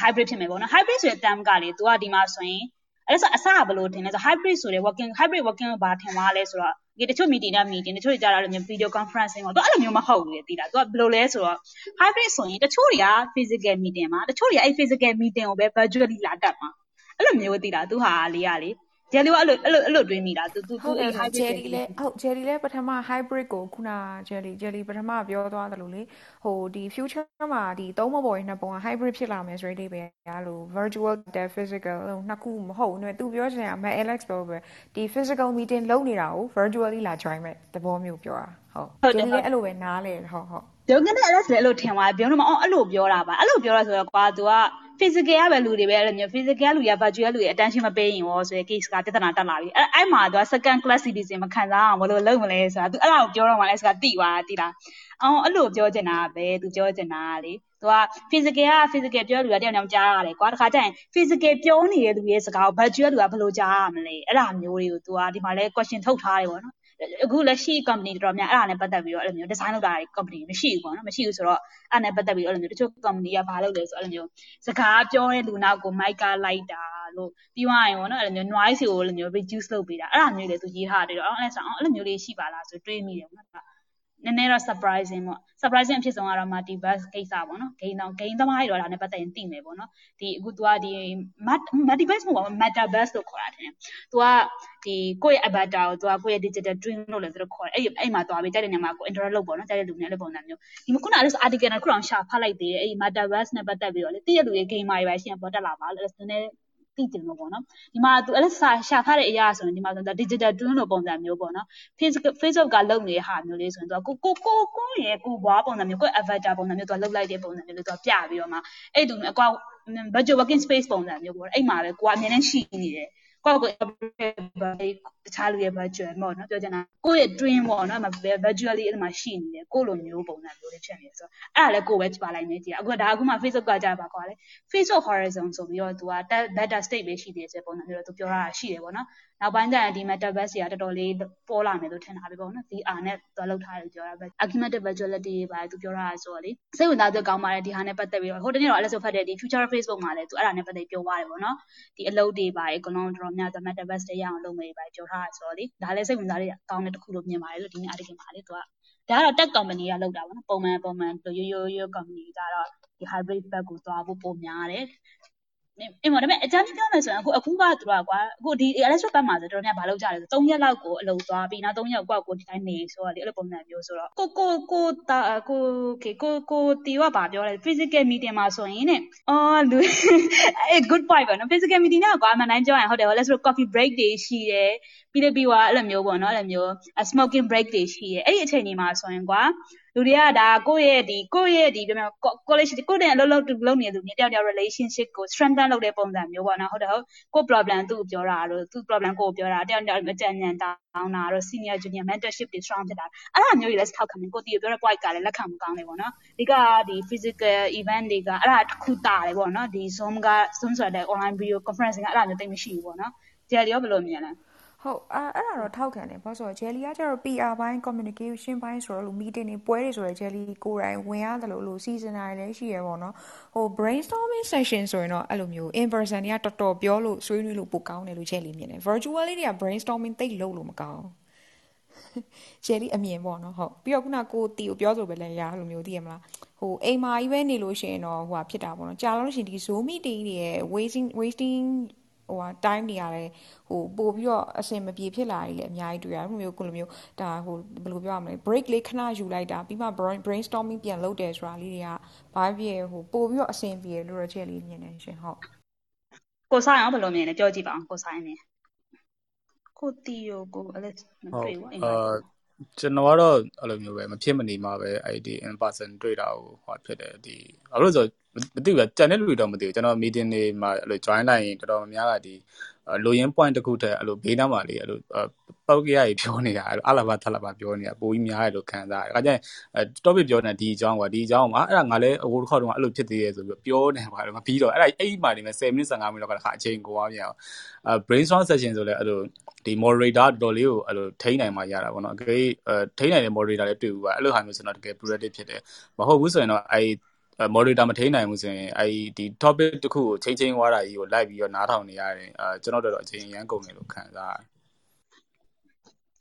hybrid ဖြစ်မယ်ပေါ့နော် hybrid ဆိုတဲ့ term ကလေသူကဒီမှာဆိုရင်အဲ့ဆိုအစကဘယ်လိုထင်လဲဆို hybrid ဆိုတဲ့ working hybrid working ဘာထင်သွားလဲဆိုတော့ဒီတချို့ meeting နဲ့ meeting တချို့ကြတာလည်း video conferencing ပေါ့သူအဲ့လိုမျိုးမဟုတ်ဘူးလေတိတာသူကဘယ်လိုလဲဆိုတော့ hybrid ဆိုရင်တချို့တွေက physical meeting မှာတချို့တွေကအဲ့ physical meeting ကိုပဲ virtually လာတက်မှာအဲ့လိုမျိုးတိတာသူဟာလေးကလေ ဂျယ်လီကအဲ့လိုအဲ့လိုအဲ့လိုတွေးမိတာသူသူသူအဲ့ hybrid ဂျယ်လီလဲဟုတ်ဂျယ်လီလဲပထမ hybrid ကိုခုနဂျယ်လီဂျယ်လီပထမပြောသွားတယ်လို့လေဟိုဒီ future မှာဒီသုံးမပေါ်ရင်နှစ်ပုံက hybrid ဖြစ်လာမယ်ဆိုတဲ့အိဗယ်ကလို့ virtual တဲ့ physical လို့နှစ်ခုမဟုတ်ဘူးသူပြောချင်တာမ Alex ပြောပဲဒီ physical meeting လုပ်နေတာကို virtually လာ join မဲ့သဘောမျိုးပြောတာဟုတ်ဂျယ်လီလဲအဲ့လိုပဲနားလဲဟုတ်ဟုတ်ဒုက္ခနဲ့ Alex လည်းအဲ့လိုထင်သွားတယ်ပြောလို့မအောင်အဲ့လိုပြောတာပါအဲ့လိုပြောတာဆိုတော့ကွာ तू က physical ကပဲလူတွေပဲအဲ့လိုမျိုး physical ကလူတွေက virtual လူတွေ attention မပေးရင်ရောဆိုရယ် case ကပြဿနာတက်လာပြီအဲ့အဲ့မှာသူက second class citizen မခံစားအောင်ဘယ်လိုလုပ်မလဲဆိုတာသူအဲ့ဒါကိုပြောတော့မှလဲဆိုတာတိပါတိလားအောင်အဲ့လိုပြောချင်တာပဲသူပြောချင်တာလေသူက physical က physical ပြောလူကတယောက်တယောက်ကြားရတယ်ကွာတခါကျရင် physical ပြောနေတဲ့သူရဲ့စကားကို virtual လူကဘယ်လိုကြားရမလဲအဲ့ဒါမျိုးတွေကိုသူကဒီမှာလဲ question ထုတ်ထားတယ်ပေါ့နော် အခုလက်ရှိ company တော်တော်များအဲ့ဒါနဲ့ပတ်သက်ပြီးတော့အဲ့လိုမျိုး design လုပ်တာတွေ company မရှိဘူးပေါ့နော်မရှိဘူးဆိုတော့အဲ့နဲ့ပတ်သက်ပြီးတော့အဲ့လိုမျိုးတချို့ company ကဘာလုပ်လဲဆိုအဲ့လိုမျိုးစကားပြောတဲ့လူနောက်ကို mic ကလိုက်တာလို့ပြီးသွားရင်ပေါ့နော်အဲ့လိုမျိုး noise ကိုအဲ့လိုမျိုး reduce လုပ်ပေးတာအဲ့ဒါမျိုးတွေသူရေးထားတယ်တော့အဲ့ဆိုအဲ့လိုမျိုးလေးရှိပါလားဆိုတွေးမိတယ်ပေါ့နော် နည်းနည်းတော့ surprising ပေါ့ surprising အဖြစ်ဆုံးကတော့ multi bus ကိစ္စပေါ့နော် gain တော့ gain သမားတွေတော့ဒါနဲ့ပတ်သက်ရင်သိမယ်ပေါ့နော်ဒီအခု तू ကဒီ multi bus မဟုတ်ပါဘူး meta bus လို့ခေါ်တာတယ် तू ကဒီကိုယ့်ရဲ့ avatar ကို तू ကကိုယ့်ရဲ့ digital twin လို့လည်းသူတို့ခေါ်တယ်အဲ့အဲ့မှာသွားပြီးတိုက်တဲ့နေရာမှာကို interact လုပ်ပေါ့နော်တိုက်တဲ့လူနဲ့လည်းပုံစံမျိုးဒီခုနကလည်း article နဲ့ခုတော့ရှာဖတ်လိုက်သေးတယ်အဲ့ meta bus နဲ့ပတ်သက်ပြီးတော့လေတည့်ရလူရဲ့ gamer တွေပဲရှင်းပေါ်တက်လာပါလို့နည်းနည်း သိကျင်လို့ပေါ့နော်ဒီမှာသူအဲ့လိုစာရှာထားတဲ့အရာဆိုရင်ဒီမှာဆိုတော့ digital twin လိုပုံစံမျိုးပေါ့နော် Facebook Facebook ကလုပ်နေတဲ့ဟာမျိုးလေးဆိုရင်သူကကိုကိုကိုကိုရဲ့ကိုဘွားပုံစံမျိုးကို avatar ပုံစံမျိုးသူကလုပ်လိုက်တဲ့ပုံစံမျိုးလေးသူကပြပြီးတော့မှအဲ့တူအကွာ virtual working space ပုံစံမျိုးပေါ့အဲ့မှာပဲကိုကအမြဲတမ်းရှိနေတယ် ကိုယ့်ကိုတခြားလူရဲ့ virtual ပေါ့နော်ပြောချင်တာကိုယ့်ရဲ့ dream ပေါ့နော် virtually အဲ့မှာရှိနေတယ်ကိုလိုမျိုးပုံစံမျိုးလေးဖြစ်နေတယ်ဆိုတော့အဲ့ဒါလည်းကိုပဲပါလိုက်နေကြည့်အခုဒါအခုမှ Facebook ကကြာပါကွာလေ Facebook horizon ဆိုပြီးတော့သူက beta state ပဲရှိသေးတယ်ပုံစံမျိုးတော့သူပြောတာရှိတယ်ပေါ့နော်နောက်ပိုင်းကျရင်ဒီ metaverse တွေကတော်တော်လေးပေါ်လာမယ်လို့ထင်တာပဲပေါ့နော် VR နဲ့သူကလောက်ထားတယ်ပြောတာပဲ augmented virtuality တွေပါသူပြောတာဆိုတော့လေစိတ်ဝင်စားသူကောင်းပါတယ်ဒီဟာနဲ့ပတ်သက်ပြီးတော့ဟိုတနေ့တော့အဲ့လိုဆိုဖတ်တယ်ဒီ future Facebook မှာလည်းသူအဲ့ဒါနဲ့ပတ်သက်ပြောသွားတယ်ပေါ့နော်ဒီအလုပ်တွေပါအကုန်လုံးတော်တော်များ metaverse တွေရအောင်လုပ်မယ်ပါပြောထားတာဆိုတော့လေဒါလည်းစိတ်ဝင်စားတဲ့အကောင်းတဲ့တစ်ခုလို့မြင်ပါတယ်လို့ဒီနေ့ article မှာလေသူကဒါကတော့ tech company ကလုပ်တာပေါ့နော်ပုံမှန်ပုံမှန်ရိုးရိုးရိုး company ကတော့ဒီ hybrid ဘက်ကိုသွားဖို့ပုံများတယ် အေးမဒါပေမဲ့အကြမ်းပြောမယ်ဆိုရင်အခုအခုကသူကကွာအခုဒီ electro ဘက်မှာဆိုတော်တော်များဘာလုပ်ကြလဲဆို3ရက်လောက်ကိုအလုပ်သွားပြီးနောက်3ရက်ကိုကိုဒီတိုင်းနေဆိုတော့လေအဲ့လိုပုံစံမျိုးဆိုတော့ကိုကိုကိုတာကိုကေကိုကိုတီကဘာပြောလဲ physical meeting မှာဆိုရင်ねအော်လူအေး good point ပဲနော် physical meeting ကကွာအမှန်တိုင်းပြောရင်ဟုတ်တယ် let's go coffee break တွေရှိတယ်ပြီးလေပြီးွားအဲ့လိုမျိုးပေါ့နော်အဲ့လိုမျိုး smoking break တွေရှိတယ်အဲ့ဒီအချိန်ဒီမှာဆိုရင်ကွာ လူတွေကဒါကိုယ့်ရဲ့ဒီကိုယ့်ရဲ့ဒီပြောမယ် college ကိုယ့်နဲ့အလုပ်လုပ်လုပ်နေသူတယောက်တယောက် relationship ကို strengthen လုပ်တဲ့ပုံစံမျိုးပေါ့နော်ဟုတ်တယ်ဟုတ်ကိုယ့် problem သူ့ကိုပြောတာတို့သူ့ problem ကိုပြောတာတယောက်တယောက်အကြံဉာဏ်တောင်းတာတို့ senior junior mentorship တွေ strong ဖြစ်တာအဲ့ဒါမျိုးတွေလည်းထောက်ခံတယ်ကိုတီပြောတဲ့ point ကလည်းလက်ခံမကောင်းတယ်ပေါ့နော်ဒီကဒီ physical event တွေကအဲ့ဒါတစ်ခုတာတယ်ပေါ့နော်ဒီ zoom က zoom ဆိုတဲ့ online video conference ကအဲ့ဒါမျိုးတိတ်မရှိဘူးပေါ့နော်ဒီရောဘယ်လိုမြင်လဲ ဟုတ်အဲ့အဲ့ဒါတော့ထောက်ခံတယ်ဘာလို့ဆိုတော့ Jelly ကကျတော့ PR ဘိုင်း communication ဘိုင်းဆိုတော့လို့ meeting တွေပွဲတွေဆိုတော့ Jelly ကိုယ်တိုင်ဝင်ရတယ်လို့လို့ season တွေလည်းရှိရပေါ့နော်ဟို brainstorming session ဆိုရင်တော့အဲ့လိုမျိုး in person တွေကတော်တော်ပြောလို့ဆွေးနွေးလို့ပိုကောင်းတယ်လို့ Jelly မြင်တယ် virtually တွေက brainstorming တိတ်လုပ်လို့မကောင်း Jelly အမြင်ပေါ့နော်ဟုတ်ပြီးတော့ခုနကိုတီကိုပြောဆိုပဲလဲရအဲ့လိုမျိုးသိရမလားဟိုအိမ်မာကြီးပဲနေလို့ရှိရင်တော့ဟိုဟာဖြစ်တာပေါ့နော်ကြာလို့ရှိရင်ဒီ Zoom meeting တွေရဲ့ wasting wasting ဟိုဟာ time တွေရတယ်ဟိုပို့ပြီးတော့အဆင်မပြေဖြစ်လာတယ်လေအများကြီးတွေ့ရတယ်။မျိုးကိုလိုမျိုးဒါဟိုဘယ်လိုပြောရမလဲ break လေးခဏယူလိုက်တာပြီးမှ brainstorming ပြန်လုပ်တယ်ဆိုတာလေးတွေကဘာဖြစ်ဟိုပို့ပြီးတော့အဆင်ပြေလို့တော့ချက်လေးမြင်နေရှင်ဟုတ်ကိုဆိုင်အောင်ဘယ်လိုမြင်လဲပြောကြည့်ပါအောင်ကိုဆိုင်နေကိုတီယိုကိုအဲ့လက်မတွေ့ဘူးအိမ်မှာကျွန်တော်ကတော့အဲ့လိုမျိုးပဲမဖြစ်မနေမှာပဲအဲ့ဒီ in person တွေ့တာကိုဟောဖြစ်တယ်ဒီဘာလို့ဆို မသိဘူးကြံတဲ့လူတွေတော့မသိဘူးကျွန်တော် meeting တွေမှာအဲ့လို join လိုက်ရင်တော်တော်များများကဒီလိုရင်း point တစ်ခုတည်းအဲ့လိုဘေးနားမှာလေအဲ့လိုပောက်ကရကြီးပြောနေတာအဲ့လိုအလာဘာထလာဘာပြောနေတာပိုကြီးများတယ်လို့ခံစားရတယ်။အဲဒါကြောင့် topic ပြောနေတာဒီအကြောင်းကွာဒီအကြောင်းမှာအဲ့ဒါငါလည်းဟိုတစ်ခေါက်တုန်းကအဲ့လိုဖြစ်သေးတယ်ဆိုပြီးပြောနေပါတော့မပြီးတော့အဲ့ဒါအဲ့ဒီမှာနေမယ်10မိနစ်15မိနစ်လောက်ကတခါအချိန်ကိုသွားပြန်အောင်အဲ brainstorm session ဆိုလဲအဲ့လိုဒီ moderator တော်တော်လေးကိုအဲ့လိုထိန်းနိုင်မှရတာပေါ့နော်အကေအဲထိန်းနိုင်တဲ့ moderator လည်းတွေ့ဘူးပါအဲ့လိုဟာမျိုးဆိုတော့တကယ် productive ဖြစ်တယ်မဟုတ်ဘူးဆိုရင်တော့အဲ့ moderator မထိနိုင်ဘူးဆိုရင်အဲဒီဒီ topic တစ်ခုကိုချိန်ချိန်ွားတာကြီးကိုလိုက်ပြီးတော့နားထောင်နေရတယ်အဲကျွန်တော်တို့တော့အချိန်ရမ်းကုန်တယ်လို့ခံစားရတယ်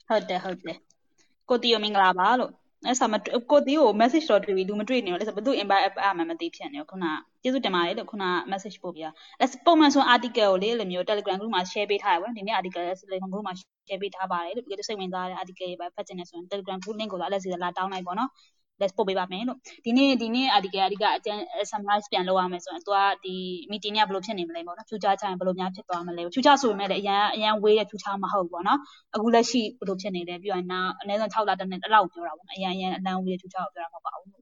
ဟုတ်တယ်ဟုတ်တယ်ကိုတီယိုမင်္ဂလာပါလို့အဲ့ဆိုမကိုတီကို message တော့တွေ့ပြီလူမတွေ့နေရောလဲဆိုဘသူ invite အမှမသိဖြစ်နေရောခုနကျေးဇူးတင်ပါတယ်လို့ခုန message ပို့ပြအဲ့ပုံမှန်ဆို article ကိုလေလိုမျိုး Telegram group မှာ share ပေးထားရပါတော့ဒီနေ့ article လည်း Telegram group မှာ share ပေးထားပါတယ်လို့ဒီလိုစိတ်ဝင်စားတဲ့ article တွေပဲဖတ်ချင်နေဆိုရင် Telegram group link ကိုလာလက်စီလာတောင်းလိုက်ပေါ့နော် let's ပို့ပေးပါမယ်လို့ဒီနေ့ဒီနေ့ article အဓိကအကျဉ်း summarize ပြန်လုပ်ရမယ်ဆိုရင် तू ကဒီ meeting ကဘယ်လိုဖြစ်နေမလဲပေါ့နော် future ချရင်ဘယ်လိုများဖြစ်သွားမလဲ future ဆိုပေမဲ့လည်းအရန်အရန် way တဲ့ future မဟုတ်ဘူးပေါ့နော်အခုလက်ရှိဘယ်လိုဖြစ်နေလဲပြီးတော့နောက်အနည်းဆုံး6လတစ်နှစ်အဲ့လောက်ပြောတာပေါ့နော်အရန်အရန်အလန်း way တဲ့ future ကိုပြောတာမဟုတ်ပါဘူးသူ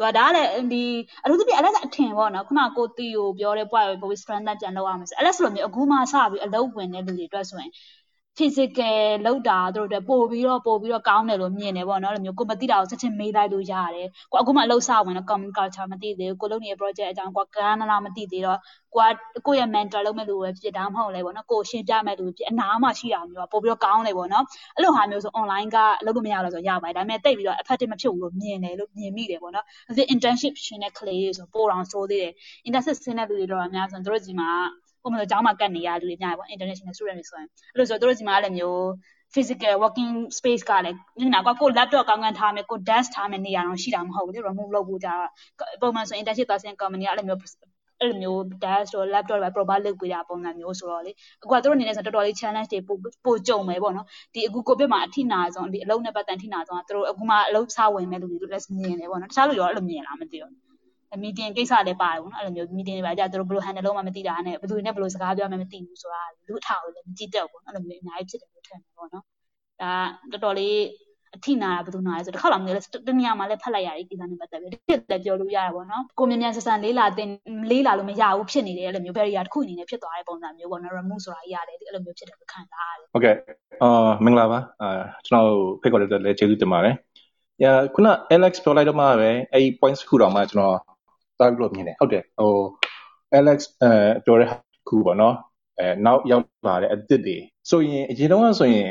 ကဒါကလည်းဒီအထူးသဖြင့်အလက်အထင်ပေါ့နော်ခုနကိုတီကိုပြောတဲ့ point ကိုပိုပြီး strengthen ပြန်လုပ်ရမယ်ဆိုအဲ့လက်ဆိုလိုမျိုးအခုမှစပြီးအလုပ်ဝင်တဲ့လူတွေအတွက်ဆိုရင် physical လောက်တာတို့အတွက်ပို့ပြီးတော့ပို့ပြီးတော့ကောင်းတယ်လို့မြင်တယ်ပေါ့နော်အဲ့လိုမျိုးကိုမသိတာကိုချက်ချင်းမေးလိုက်လို့ရတယ်ကိုအခုမှအလုပ်စဝင်တော့ common culture မသိသေးဘူးကိုလုပ်နေတဲ့ project အကြောင်းကိုကန်းနာမသိသေးတော့ကိုကကိုရဲ့ mentor လုပ်မဲ့လူပဲဖြစ်တာမဟုတ်လဲပေါ့နော်ကိုရှင်းပြမဲ့လူဖြစ်အနာမှရှိတာမျိုးပို့ပြီးတော့ကောင်းတယ်ပေါ့နော်အဲ့လိုဟာမျိုးဆို online ကလုပ်လို့မရလို့ဆိုရပါတယ်ဒါပေမဲ့တိတ်ပြီးတော့ effective မဖြစ်ဘူးလို့မြင်တယ်လို့မြင်မိတယ်ပေါ့နော်ဒါဆို internship ရှင်းတဲ့ clay တွေဆိုပို့အောင်ဆိုးသေးတယ် internship ဆင်းတဲ့လူတွေတော့အများဆိုရင်တို့ဒီမှာ ကိုမလို့ကျောင်းမှာကတ်နေရလူတွေများပေါ့ international student တွေဆိုရင်အဲ့လိုဆိုတို့ဒီမှာလည်းမျိုး physical working space ကလည်းညနာကကို laptop ကောင်းကောင်းထားမယ်ကို desk ထားမယ်နေရာတော့ရှိတာမဟုတ်ဘူးလေ remove လုပ်ဖို့ကြာပုံမှန်ဆို internship သွားစင် company ကအဲ့လိုမျိုးအဲ့လိုမျိုး desk တော့ laptop တွေ provide လုပ်ပေးတာပုံစံမျိုးဆိုတော့လေအခုကတို့အနေနဲ့ဆိုတော်တော်လေး challenge တွေပိုပိုကြုံမယ်ပေါ့နော်ဒီအခု covid မှာအထိနာဆုံးဒီအလုံးနဲ့ပတ်သက်အထိနာဆုံးကတို့အခုမှအလုံးစဝင်မဲ့လူတွေတို့လည်းမြင်တယ်ပေါ့နော်တခြားလူတွေရောအဲ့လိုမြင်လားမသိဘူး မီတင်ကိစ္စလည်းပါတယ်ပေါ့နော်အဲ့လိုမျိုးမီတင်တွေပါကြသူတို့ဘယ်လို handle လုပ်မှမသိတာနဲ့ဘယ်သူတွေနဲ့ဘယ်လိုစကားပြောမှမသိဘူးဆိုတာလူအထောက်လည်းမကြည့်တော့ဘူးအဲ့လိုမျိုးအများကြီးဖြစ်တယ်လို့ထင်တယ်ပေါ့နော်ဒါတော်တော်လေးအထိနာတာဘယ်သူနာလဲဆိုတစ်ခါလောက်မျိုးလဲတနေရာမှာလဲဖတ်လိုက်ရတဲ့ကိစ္စနဲ့ပတ်သက်ပြီးတစ်လည်းပြောလို့ရတာပေါ့နော်ကိုမြင်မြန်ဆန်ဆန်လေးလာတင်လေးလာလို့မရဘူးဖြစ်နေတယ်အဲ့လိုမျိုး barrier တစ်ခုအနေနဲ့ဖြစ်သွားတဲ့ပုံစံမျိုးပေါ့နော် remove ဆိုတာကြီးရတယ်အဲ့လိုမျိုးဖြစ်တယ်လို့ခံစားရတယ်ဟုတ်ကဲ့အာမင်္ဂလာပါအာကျွန်တော်ဖိတ်ခေါ်တဲ့အတွက်လည်းကျေးဇူးတင်ပါတယ်။ညာခုန Alex ပြောလိုက်တော့မှပဲအဲ့ points ခုတော့မှကျွန်တော် တားလို့မြင်တယ်ဟုတ်တယ်ဟို Alex အဲပြောတဲ့ခုပေါ့နော်အဲနောက်ရောက်လာတဲ့အစ်စ်တွေဆိုရင်အရင်တော့ဆိုရင်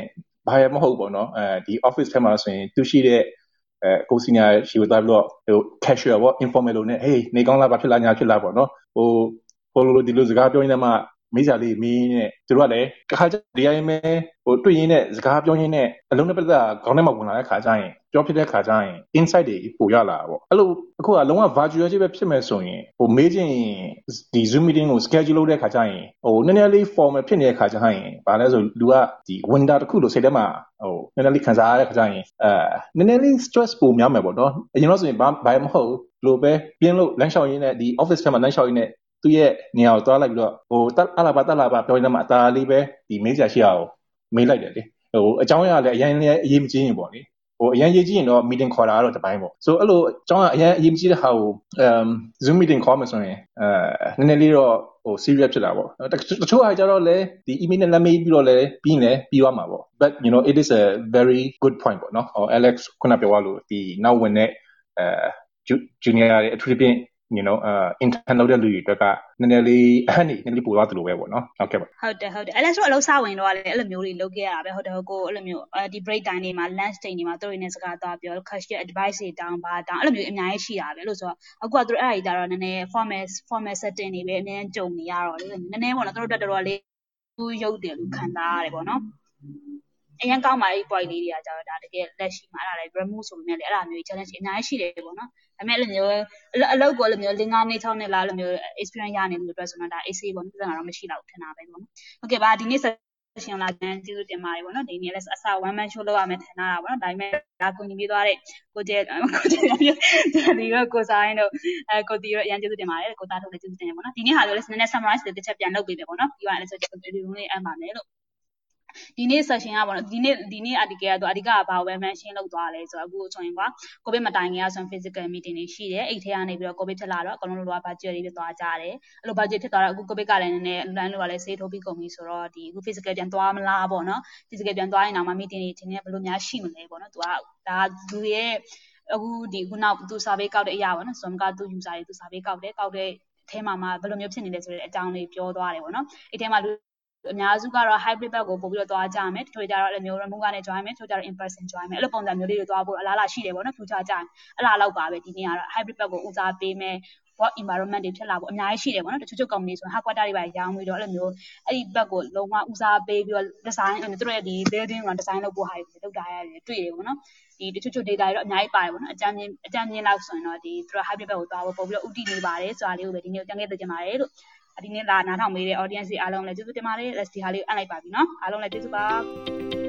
ဘာရမဟုတ်ပေါ့နော်အဲဒီ office ထဲမှာဆိုရင်သူရှိတဲ့အဲကိုစီနီယာရှိဝတ်ပြီးတော့ဟို casual ပေါ့ informal လို့ ਨੇ ဟေးနေကောင်းလားဘာဖြစ်လားညာဖြစ်လားပေါ့နော်ဟိုဟိုလိုဒီလိုစကားပြောရင်းနဲ့မှ မေးကြလေးမင်းနဲ့သူတို့ကလည်းတစ်ခါကျဒီအိမ်မဲဟိုတွေ့ရင်းနဲ့စကားပြောရင်းနဲ့အလုံးနဲ့ပတ်သက်ခေါင်းထဲမှာဝင်လာတဲ့ခါကျရင်ပြောဖြစ်တဲ့ခါကျရင် insight တွေပိုရလာတာပေါ့အဲ့လိုအခုကလုံးဝ virtual ကြီးပဲဖြစ်မယ်ဆိုရင်ဟိုမေးချင်ဒီ zoom meeting ကို schedule လုပ်တဲ့ခါကျရင်ဟိုနည်းနည်းလေး formal ဖြစ်နေတဲ့ခါကျရင်ဘာလဲဆိုလူကဒီ window တစ်ခုလို့စိတ်ထဲမှာဟိုနည်းနည်းလေးခံစားရတဲ့ခါကျရင်အဲနည်းနည်းလေး stress ပိုများမယ်ပေါ့နော်အရင်တော့ဆိုရင်ဘာဘာမဟုတ်လို့ပဲပြင်းလို့လမ်းလျှောက်ရင်းနဲ့ဒီ office ထဲမှာလမ်းလျှောက်ရင်းနဲ့ သူ့ရဲ့နေရာကိုသွားလိုက်ပြီးတော့ဟိုတက်အလာပါတက်လာပါပြောနေမှာအသာလေးပဲဒီမေးစရာရှိအောင်မေးလိုက်တယ်လေဟိုအကြောင်းအရာလည်းအရင်လည်းအရေးမကြီးရင်ပေါ့လေဟိုအရင်ရေးကြည့်ရင်တော့ meeting ခေါ်တာကတော့တပိုင်းပေါ့ဆိုအဲ့လိုအကြောင်းအရင်အရေးမကြီးတဲ့ဟာကို um zoom meeting ခေါ်မှဆိုရင်အဲနည်းနည်းလေးတော့ဟို serious ဖြစ်တာပေါ့တချို့အားကြတော့လေဒီ email နဲ့လက်မေးပြီးတော့လေပြီးရင်လည်းပြီးသွားမှာပေါ့ but you know it is a very good point ပေါ့နော်ဟို Alex ခုနပြောသွားလို့ဒီနောက်ဝင်တဲ့အဲ junior တွေအထူးသဖြင့် you know uh intern လုပ်တဲ့လူတွေအတွက်ကနည်းနည်းလေးအဟန့်နေနည်းနည်းလေးပိုသွားသလိုပဲပေါ့နော်ဟုတ်ကဲ့ပါဟုတ်တယ်ဟုတ်တယ်အဲ့ဒါဆိုအလုပ်စဝင်တော့လည်းအဲ့လိုမျိုးတွေလုပ်ခဲ့ရတာပဲဟုတ်တယ်ဟုတ်ကိုအဲ့လိုမျိုးဒီ break time တွေမှာ lunch time တွေမှာသူတို့တွေနဲ့စကားသွားပြော question advice တွေတောင်းပါတောင်းအဲ့လိုမျိုးအများကြီးရှိတာပဲလို့ဆိုတော့အခုကသူတို့အဲ့အရာကြီးတော့နည်းနည်း formal formal setting တွေပဲအများကြီးကြုံနေရတော့လေနည်းနည်းပေါ့နော်သူတို့တက်တော်တော်လေးသူရုပ်တယ်လို့ခံစားရတယ်ပေါ့နော် အရင်ကောင်းပါအဲ့ point လေးတွေကကျတော့ဒါတကယ်လက်ရှိမှာအဲ့ဒါလည်း remove ဆိုပေမဲ့လည်းအဲ့ဒါမျိုး challenge အများကြီးရှိတယ်ပေါ့နော်ဒါပေမဲ့အဲ့လိုမျိုးအလုပ်ကိုအဲ့လိုမျိုး၄-၅နှစ်၆နှစ်လားအဲ့လိုမျိုး experience ရနေလို့အတွက်ဆိုတော့ဒါ AC ပေါ့နော်ပြဿနာတော့မရှိတော့ဘူးထင်တာပဲပေါ့နော်ဟုတ်ကဲ့ပါဒီနေ့ session လာပြန်ကျေးဇူးတင်ပါတယ်ပေါ့နော်ဒီနေ့လည်းအစ one man show လုပ်ရမယ်ထင်တာပေါ့နော်ဒါပေမဲ့ဒါကိုညီပြီးသွားတဲ့ကိုကျဲကိုကျဲဒီကကိုဆိုင်တို့အဲကိုတီရောအရင်ကျေးဇူးတင်ပါတယ်ကိုသားတို့လည်းကျေးဇူးတင်တယ်ပေါ့နော်ဒီနေ့ဟာလည်းနည်းနည်း summarize တစ်ချက်ပြန်လုပ်ပေးမယ်ပေါ့နော်ပြီးသွားရင်လည်းဆိုဒီလိုလေးအမှန်မယ်လို့ ဒီနေ့ session ကပေါ့နော်ဒီနေ့ဒီနေ့ article ကတော့အဓိကကဘာဝယ် mention လုပ်သွားလဲဆိုတော့အခုဆိုရင်ကွာ covid မတိုင်ခင်ကဆိုရင် physical meeting တွေရှိတယ်အိတ်ထဲကနေပြီးတော့ covid ဖြစ်လာတော့အကုန်လုံးတို့က virtual တွေဖြစ်သွားကြတယ်အဲ့လို virtual ဖြစ်သွားတော့အခု covid ကလည်းနည်းနည်းလမ်းလို့ကလည်းဆေးထိုးပြီးကုန်ပြီဆိုတော့ဒီအခု physical ပြန်သွားမလားပေါ့နော် physical ပြန်သွားရင်တော့မှ meeting တွေဒီနေ့ဘယ်လိုများရှိမလဲပေါ့နော်သူကဒါလူရဲ့အခုဒီခုနောက်သူ survey ကောက်တဲ့အရာပေါ့နော် Zoom ကသူ user တွေသူ survey ကောက်တယ်ကောက်တဲ့အထဲမှာမှဘယ်လိုမျိုးဖြစ်နေလဲဆိုတဲ့အကြောင်းလေးပြောသွားတယ်ပေါ့နော်အဲ့ထဲမှာလူ အများစုကတော့ hybrid ဘက်ကိုပို့ပြီးတော့သွားကြမယ်တချို့ကြတော့အဲ့လိုမျိုး remote ကနေ join မယ်တချို့ကြတော့ in person join မယ်အဲ့လိုပုံစံမျိုးလေးတွေသွားဖို့အလားအလာရှိတယ်ပေါ့နော် future ကြရင်အဲ့လားလောက်ပါပဲဒီနေ့ကတော့ hybrid ဘက်ကိုဦးစားပေးမယ် work environment တွေဖြစ်လာဖို့အများကြီးရှိတယ်ပေါ့နော်တချို့ချို့ company ဆိုရင် headquarter တွေပါရောင်းပြီးတော့အဲ့လိုမျိုးအဲ့ဒီဘက်ကိုလုံးဝဦးစားပေးပြီးတော့ design သူတို့ရဲ့ဒီ building က design လုပ်ဖို့ဟာတွေလုပ်တာရတယ်တွေ့တယ်ပေါ့နော်ဒီတချို့ချို့ data တွေတော့အများကြီးပါတယ်ပေါ့နော်အကြမ်းမြင်အကြမ်းမြင်လောက်ဆိုရင်တော့ဒီသူတို့ hybrid ဘက်ကိုသွားဖို့ပို့ပြီးတော့ဥတည်နေပါတယ်ဆိုတာလေးကိုပဲဒီနေ့ပြန်ခဲ့သိချင်ပါတယ်လို့ ဒီနေ့လာနားထောင်ပေးတဲ့ audience တွေအားလုံးလည်းကျေးဇူးတင်ပါတယ်။ဒီဟာလေးကိုအပ်လိုက်ပါပြီနော်။အားလုံးလည်းကျေးဇူးပါ။